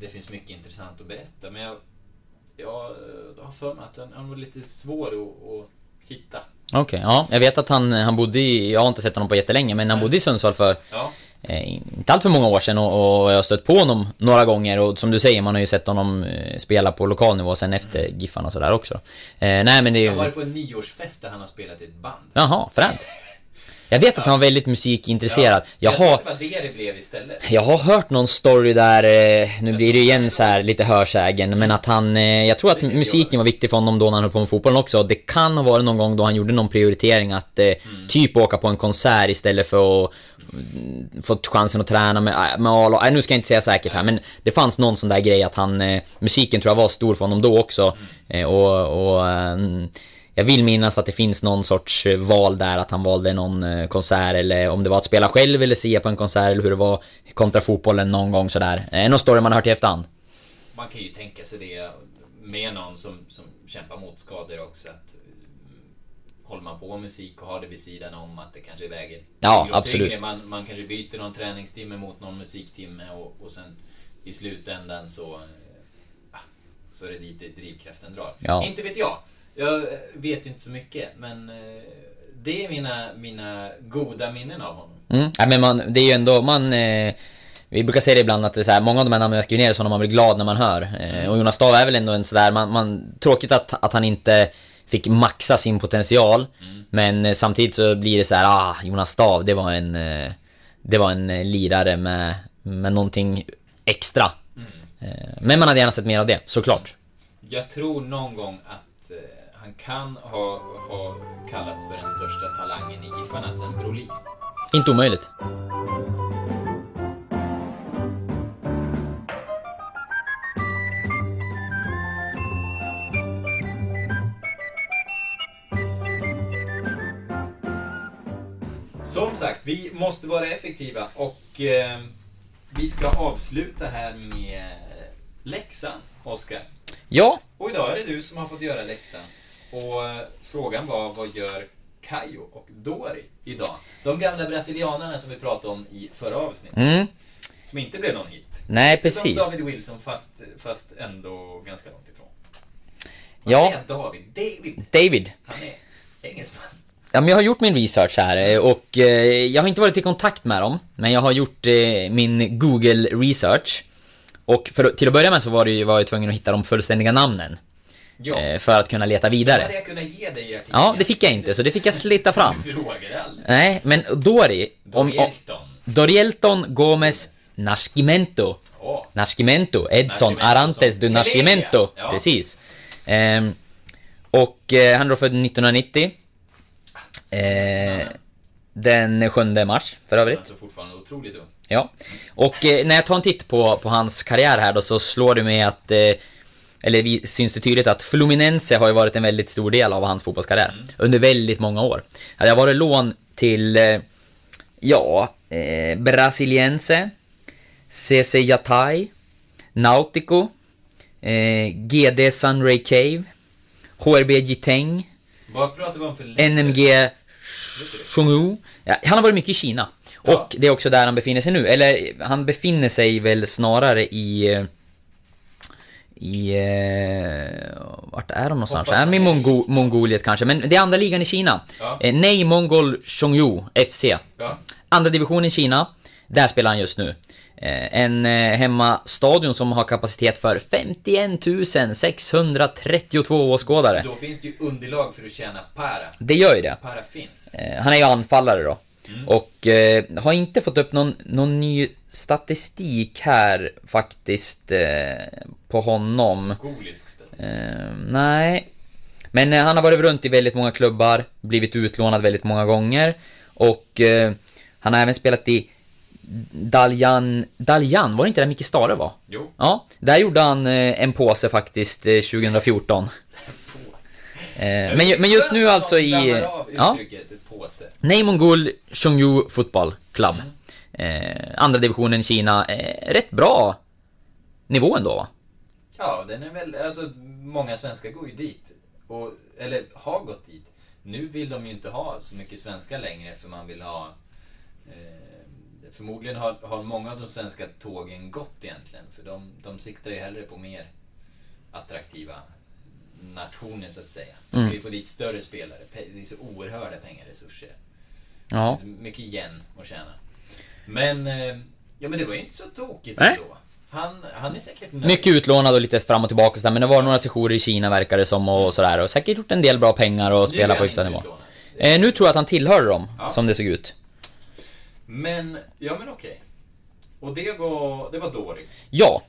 det finns mycket intressant att berätta. Men jag, jag har för mig att han, han var lite svår att, att hitta. Okej, ja. Jag vet att han, han bodde i, jag har inte sett honom på jättelänge, men han bodde i Sundsvall för Ja, inte allt för många år sedan och, och jag har stött på honom några gånger och som du säger, man har ju sett honom eh, spela på lokal nivå sen efter Giffarna och sådär också. Eh, nej men det är jag har ju... varit på en nyårsfest där han har spelat i ett band. Jaha, fränt. Jag vet att han var väldigt musikintresserad. Jag tror har... det det det blev istället. Jag har hört någon story där, eh, nu blir det igen så här lite hörsägen, men att han, eh, jag tror att musiken var viktig för honom då när han höll på med fotbollen också. Det kan ha varit någon gång då han gjorde någon prioritering att eh, typ åka på en konsert istället för att mm, fått chansen att träna med, äh, med A-lag. Nej, nu ska jag inte säga säkert här, men det fanns någon sån där grej att han, musiken tror jag var stor för honom då också. Eh, och, och jag vill minnas att det finns någon sorts eh, val där, att han valde någon eh, konsert eller om det var att spela själv eller se på en konsert eller hur det var kontra fotbollen någon gång sådär. Eh, någon story man har hört i efterhand. Man kan ju tänka sig det med någon som, som kämpar mot skador också. Att håller man på med musik och har det vid sidan om att det kanske väger Ja, absolut. Man, man kanske byter någon träningstimme mot någon musiktimme och, och sen i slutändan så, ah, så är det dit drivkraften drar. Ja. Inte vet jag. Jag vet inte så mycket men eh, det är mina, mina goda minnen av honom. Mm. Ja, men man, det är ju ändå, man... Eh, vi brukar säga det ibland att det är så här, många av de här namnen jag skriver ner är sådana man blir glad när man hör. Eh, och Jonas Stav är väl ändå en sådär, man, man, tråkigt att, att han inte fick maxa sin potential. Men eh, samtidigt så blir det så här, ah, Jonas Stav, det var en... Eh, det var en eh, lirare med, med någonting extra. Eh, men man hade gärna sett mer av det, såklart. Jag tror någon gång att han kan ha, ha kallats för den största talangen i Giffarna sen Brolin. Inte omöjligt. Som sagt, vi måste vara effektiva och eh, vi ska avsluta här med läxan, Oskar. Ja, Och idag är det du som har fått göra läxan. Och eh, frågan var, vad gör Kayo och Dori idag? De gamla brasilianarna som vi pratade om i förra avsnittet. mm. Som inte blev någon hit. Nej Lite precis. Som David Wilson fast, fast ändå ganska långt ifrån. Man Ja. säger David. David. David. Han är engelsman. Ja, men jag har gjort min research här eh, och eh, jag har inte varit i kontakt med dem, men jag har gjort min Google research. Och för, till att börja med så var, det, ju- var jag tvungen att hitta de fullständiga namnen. Ja. eh, För att kunna leta Då hade vidare. jag kunnat ge dig artikeln. Ja, det fick jag inte, så det fick jag slita fram. Du frågade aldrig. Nej, men Dori... Om, Dorielton. Dorielton Gomez Nascimento. Åh. Nascimento, Edson Nascimento Arantes som du. Nascimento. Ja. Precis. Ehm, och eh, han är då född 1990. Eh, den 7 mars, för övrigt. Alltså fortfarande otroligt ung. Ja. Och eh, när jag tar en titt på, på hans karriär här då så slår det mig att eh, eller vi, syns det tydligt att Fluminense har ju varit en väldigt stor del av hans fotbollskarriär. Under väldigt många år. Det har varit lån till, eh, ja, eh, Brasiliense, CC Yatai, Nautico, eh, GD Sunray Cave, HRB Jiteng? NMG Chonghu. Ja, han har varit mycket i Kina. Ja. Och det är också där han befinner sig nu. Eller han befinner sig väl snarare i... I... Eh, vart är de någonstans? Hoppas Är de i Mongo Mongoliet kanske? Men det är andra ligan i Kina. Ja. Eh, Nej Mongol Chongyu FC. Ja. Andra division i Kina. Där spelar han just nu. Eh, En eh, hemmastadion som har kapacitet för 51 632 åskådare. Då finns det ju underlag för att tjäna para. Det gör ju det. Para finns. Eh, Han är ju anfallare då. Och eh, har inte fått upp någon, någon ny statistik här faktiskt eh, på honom. Golisk statistik. Eh, nej. Men eh, han har varit runt i väldigt många klubbar, blivit utlånad väldigt många gånger. Och eh, han har även spelat i Daljan, Daljan, var det inte där Micke Stare var? Jo. Ja, där gjorde han eh, en påse faktiskt eh, 2014. Eh, men, men just nu alltså i... Ja, Mongol Chongyu Football Club. Eh, andra divisionen i Kina. Eh, rätt bra nivå ändå va? Ja, den är väl, alltså många svenskar går ju dit. Och, eller har gått dit. Nu vill de ju inte ha så mycket svenskar längre för man vill ha... Eh, förmodligen har, har många av de svenska tågen gått egentligen. För de, de siktar ju hellre på mer attraktiva nationer så att säga. De Mm. vill få dit större spelare. Pe- Det är så oerhörda pengaresurser. Det Ja. är så mycket igen att tjäna. Men, eh, ja men det var ju inte så tokigt Nej. ändå. Han, han är säkert nöjd. Mycket utlånad och lite fram och tillbaka och sådär, men det var några sessioner i Kina verkar det som och sådär. Och säkert gjort en del bra pengar och är spelat på hyfsad nivå. Eh, nu tror jag att han tillhör dem, Ja. som det såg ut. Men, ja men okej. Och det var, det var Dori. Ja.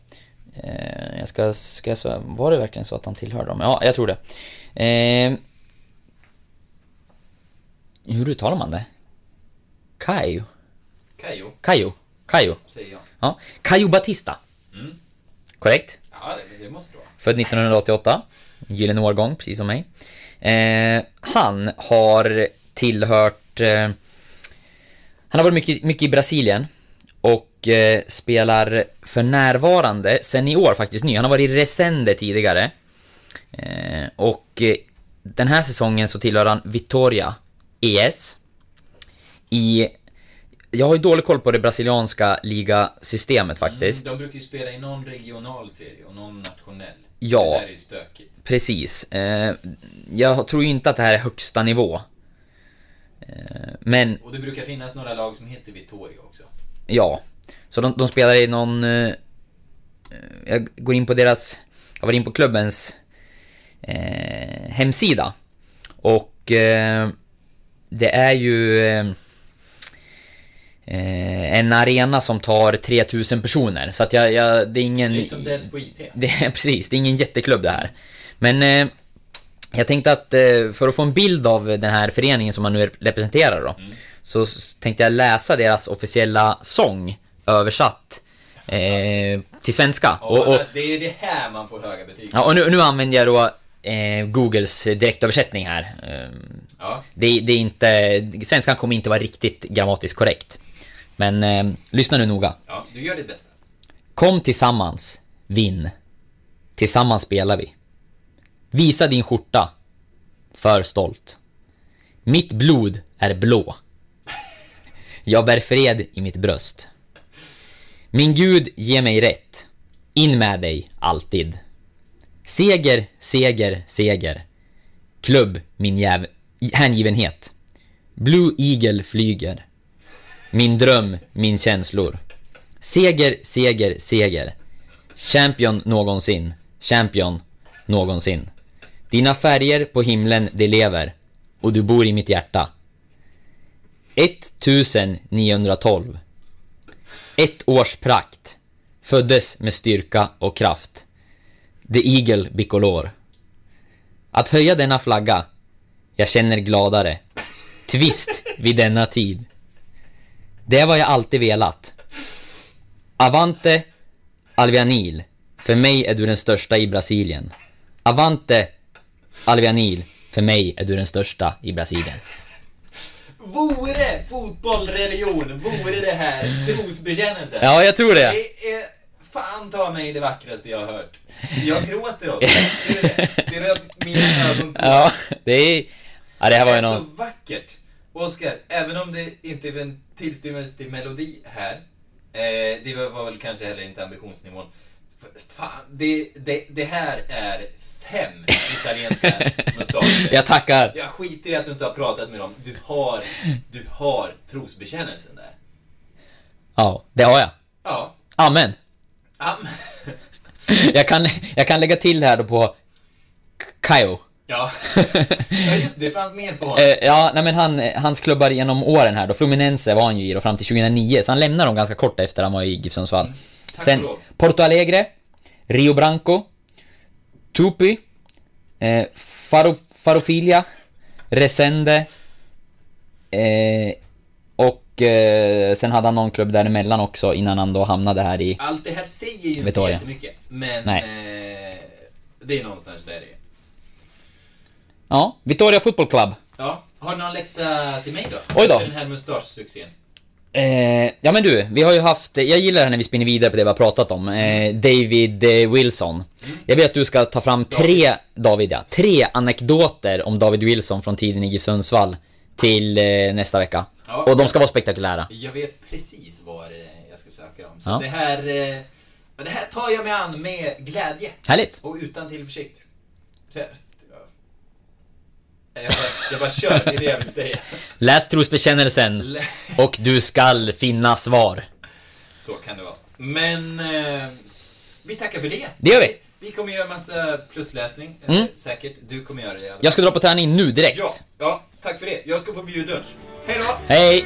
Eh, jag ska, ska jag svara, var det verkligen så att han tillhör dem? Ja, jag tror det. Eh, hur uttalar man det? Kaio? Kajo, Kaio? Kaio? säger jag. Ja. Caio Batista. Mm. Korrekt? Ja, det, det måste det vara. Född 1988. Gyllene årgång, precis som mig. Eh, han har tillhört... Eh, han har varit mycket, mycket i Brasilien. Och eh, spelar för närvarande, sen i år faktiskt ny. Han har varit i Resende tidigare. Eh, och eh, den här säsongen så tillhör han Vitória ES. I... Jag har ju dålig koll på det brasilianska ligasystemet faktiskt. Mm, de brukar ju spela i någon regional serie och någon nationell. Ja. Det där är stökigt. Precis. Eh, jag tror ju inte att det här är högsta nivå. Eh, men, Och det brukar finnas några lag som heter Vittoria också. Ja. Så de, de spelar i någon... Eh, jag går in på deras... Jag var in på klubbens eh, hemsida. Och eh, det är ju... Eh, eh, en arena som tar 3000 personer. Så att jag... jag det är ingen... Det är som dels på IP. Det precis, det är ingen jätteklubb det här. Men eh, jag tänkte att för att få en bild av den här föreningen som man nu representerar då. Så tänkte jag läsa deras officiella sång översatt eh, till svenska. Ja, Och, och, det är det här man får höga betyg. ja, och nu, nu använder jag då eh, Googles direktöversättning här. Eh, Ja. det, det är inte, svenskan kommer inte vara riktigt grammatiskt korrekt. Men eh, lyssna nu noga. ja, du gör ditt bästa. Kom tillsammans, vinn. Tillsammans spelar vi. Visa din skjorta. För stolt. Mitt blod är blå. Jag bär fred i mitt bröst. Min Gud ge mig rätt. In med dig, alltid. Seger, seger, seger. Klubb, min jäv... hängivenhet. Blue Eagle flyger. Min dröm, min känslor. Seger, seger, seger. Champion någonsin. Champion någonsin. Dina färger på himlen, de lever. Och du bor i mitt hjärta. 1912. Ett års prakt. Föddes med styrka och kraft. The Eagle Bicolor. Att höja denna flagga. Jag känner gladare. Twist vid denna tid. Det är vad jag alltid velat. Avante Alvianil. För mig är du den största i Brasilien. Avante Alvianil. För mig är du den största i Brasilien. Vore fotboll religion, vore det här trosbekännelse? Ja, jag tror det. Det är fan ta mig det vackraste jag har hört. Jag gråter åt det. Ser du det? Ser du att mina ögon tårar? Ja, det är... Ja, det här var ju det är någon... så vackert. Oskar, även om det inte är en tillstymmelse till melodi här, eh, det var väl kanske heller inte ambitionsnivån. Fan, det, det, det här är fem italienska mustascher. Jag tackar. Jag skiter i att du inte har pratat med dem. Du har, du har trosbekännelsen där. Ja, det har jag. Ja. Amen. Am. Jag kan, jag kan lägga till här då på K- Kaio. Ja. ja, just det. Det fanns mer på honom. Eh, ja, nej men han, hans klubbar genom åren här då, Fluminense var han ju i då fram till 2009, så han lämnade dem ganska kort efter han var i GIF Sundsvall. Mm. Tack Sen. Porto Alegre, Rio Branco, Tupi, eh, Faro, Farofilia, Resende, eh, och eh, sen hade han någon klubb däremellan också innan han då hamnade här i... Allt det här säger ju inte jättemycket. Men Nej. eh, det är någonstans där det är. Ja, Vittoria Football Club. Ja. Har du någon läxa till mig då? Oj då. Efter den här mustaschsuccén. Eh, ja men du, vi har ju haft, jag gillar det när vi spinner vidare på det vi har pratat om. Eh, David eh, Wilson. Jag vet att du ska ta fram tre, David ja, tre anekdoter om David Wilson från tiden i GIF Sundsvall till eh, nästa vecka. Ja. Och de ska vara spektakulära. Jag vet precis vad eh, jag ska söka om. Så Ja. det här... eh, det här tar jag mig an med glädje. Härligt! Och utan tillförsikt. Ja. Jag, bara, jag bara kör, det är det jag vill säga. Läs trosbekännelsen och du skall finna svar. Så kan det vara. Men eh, vi tackar för det. Det gör vi. Vi kommer göra massa plusläsning, eh, Mm. säkert. Du kommer göra det. Jag ska dra på träning nu direkt. Ja, ja, tack för det. Jag ska på bjudlunch. Hej då! Hej!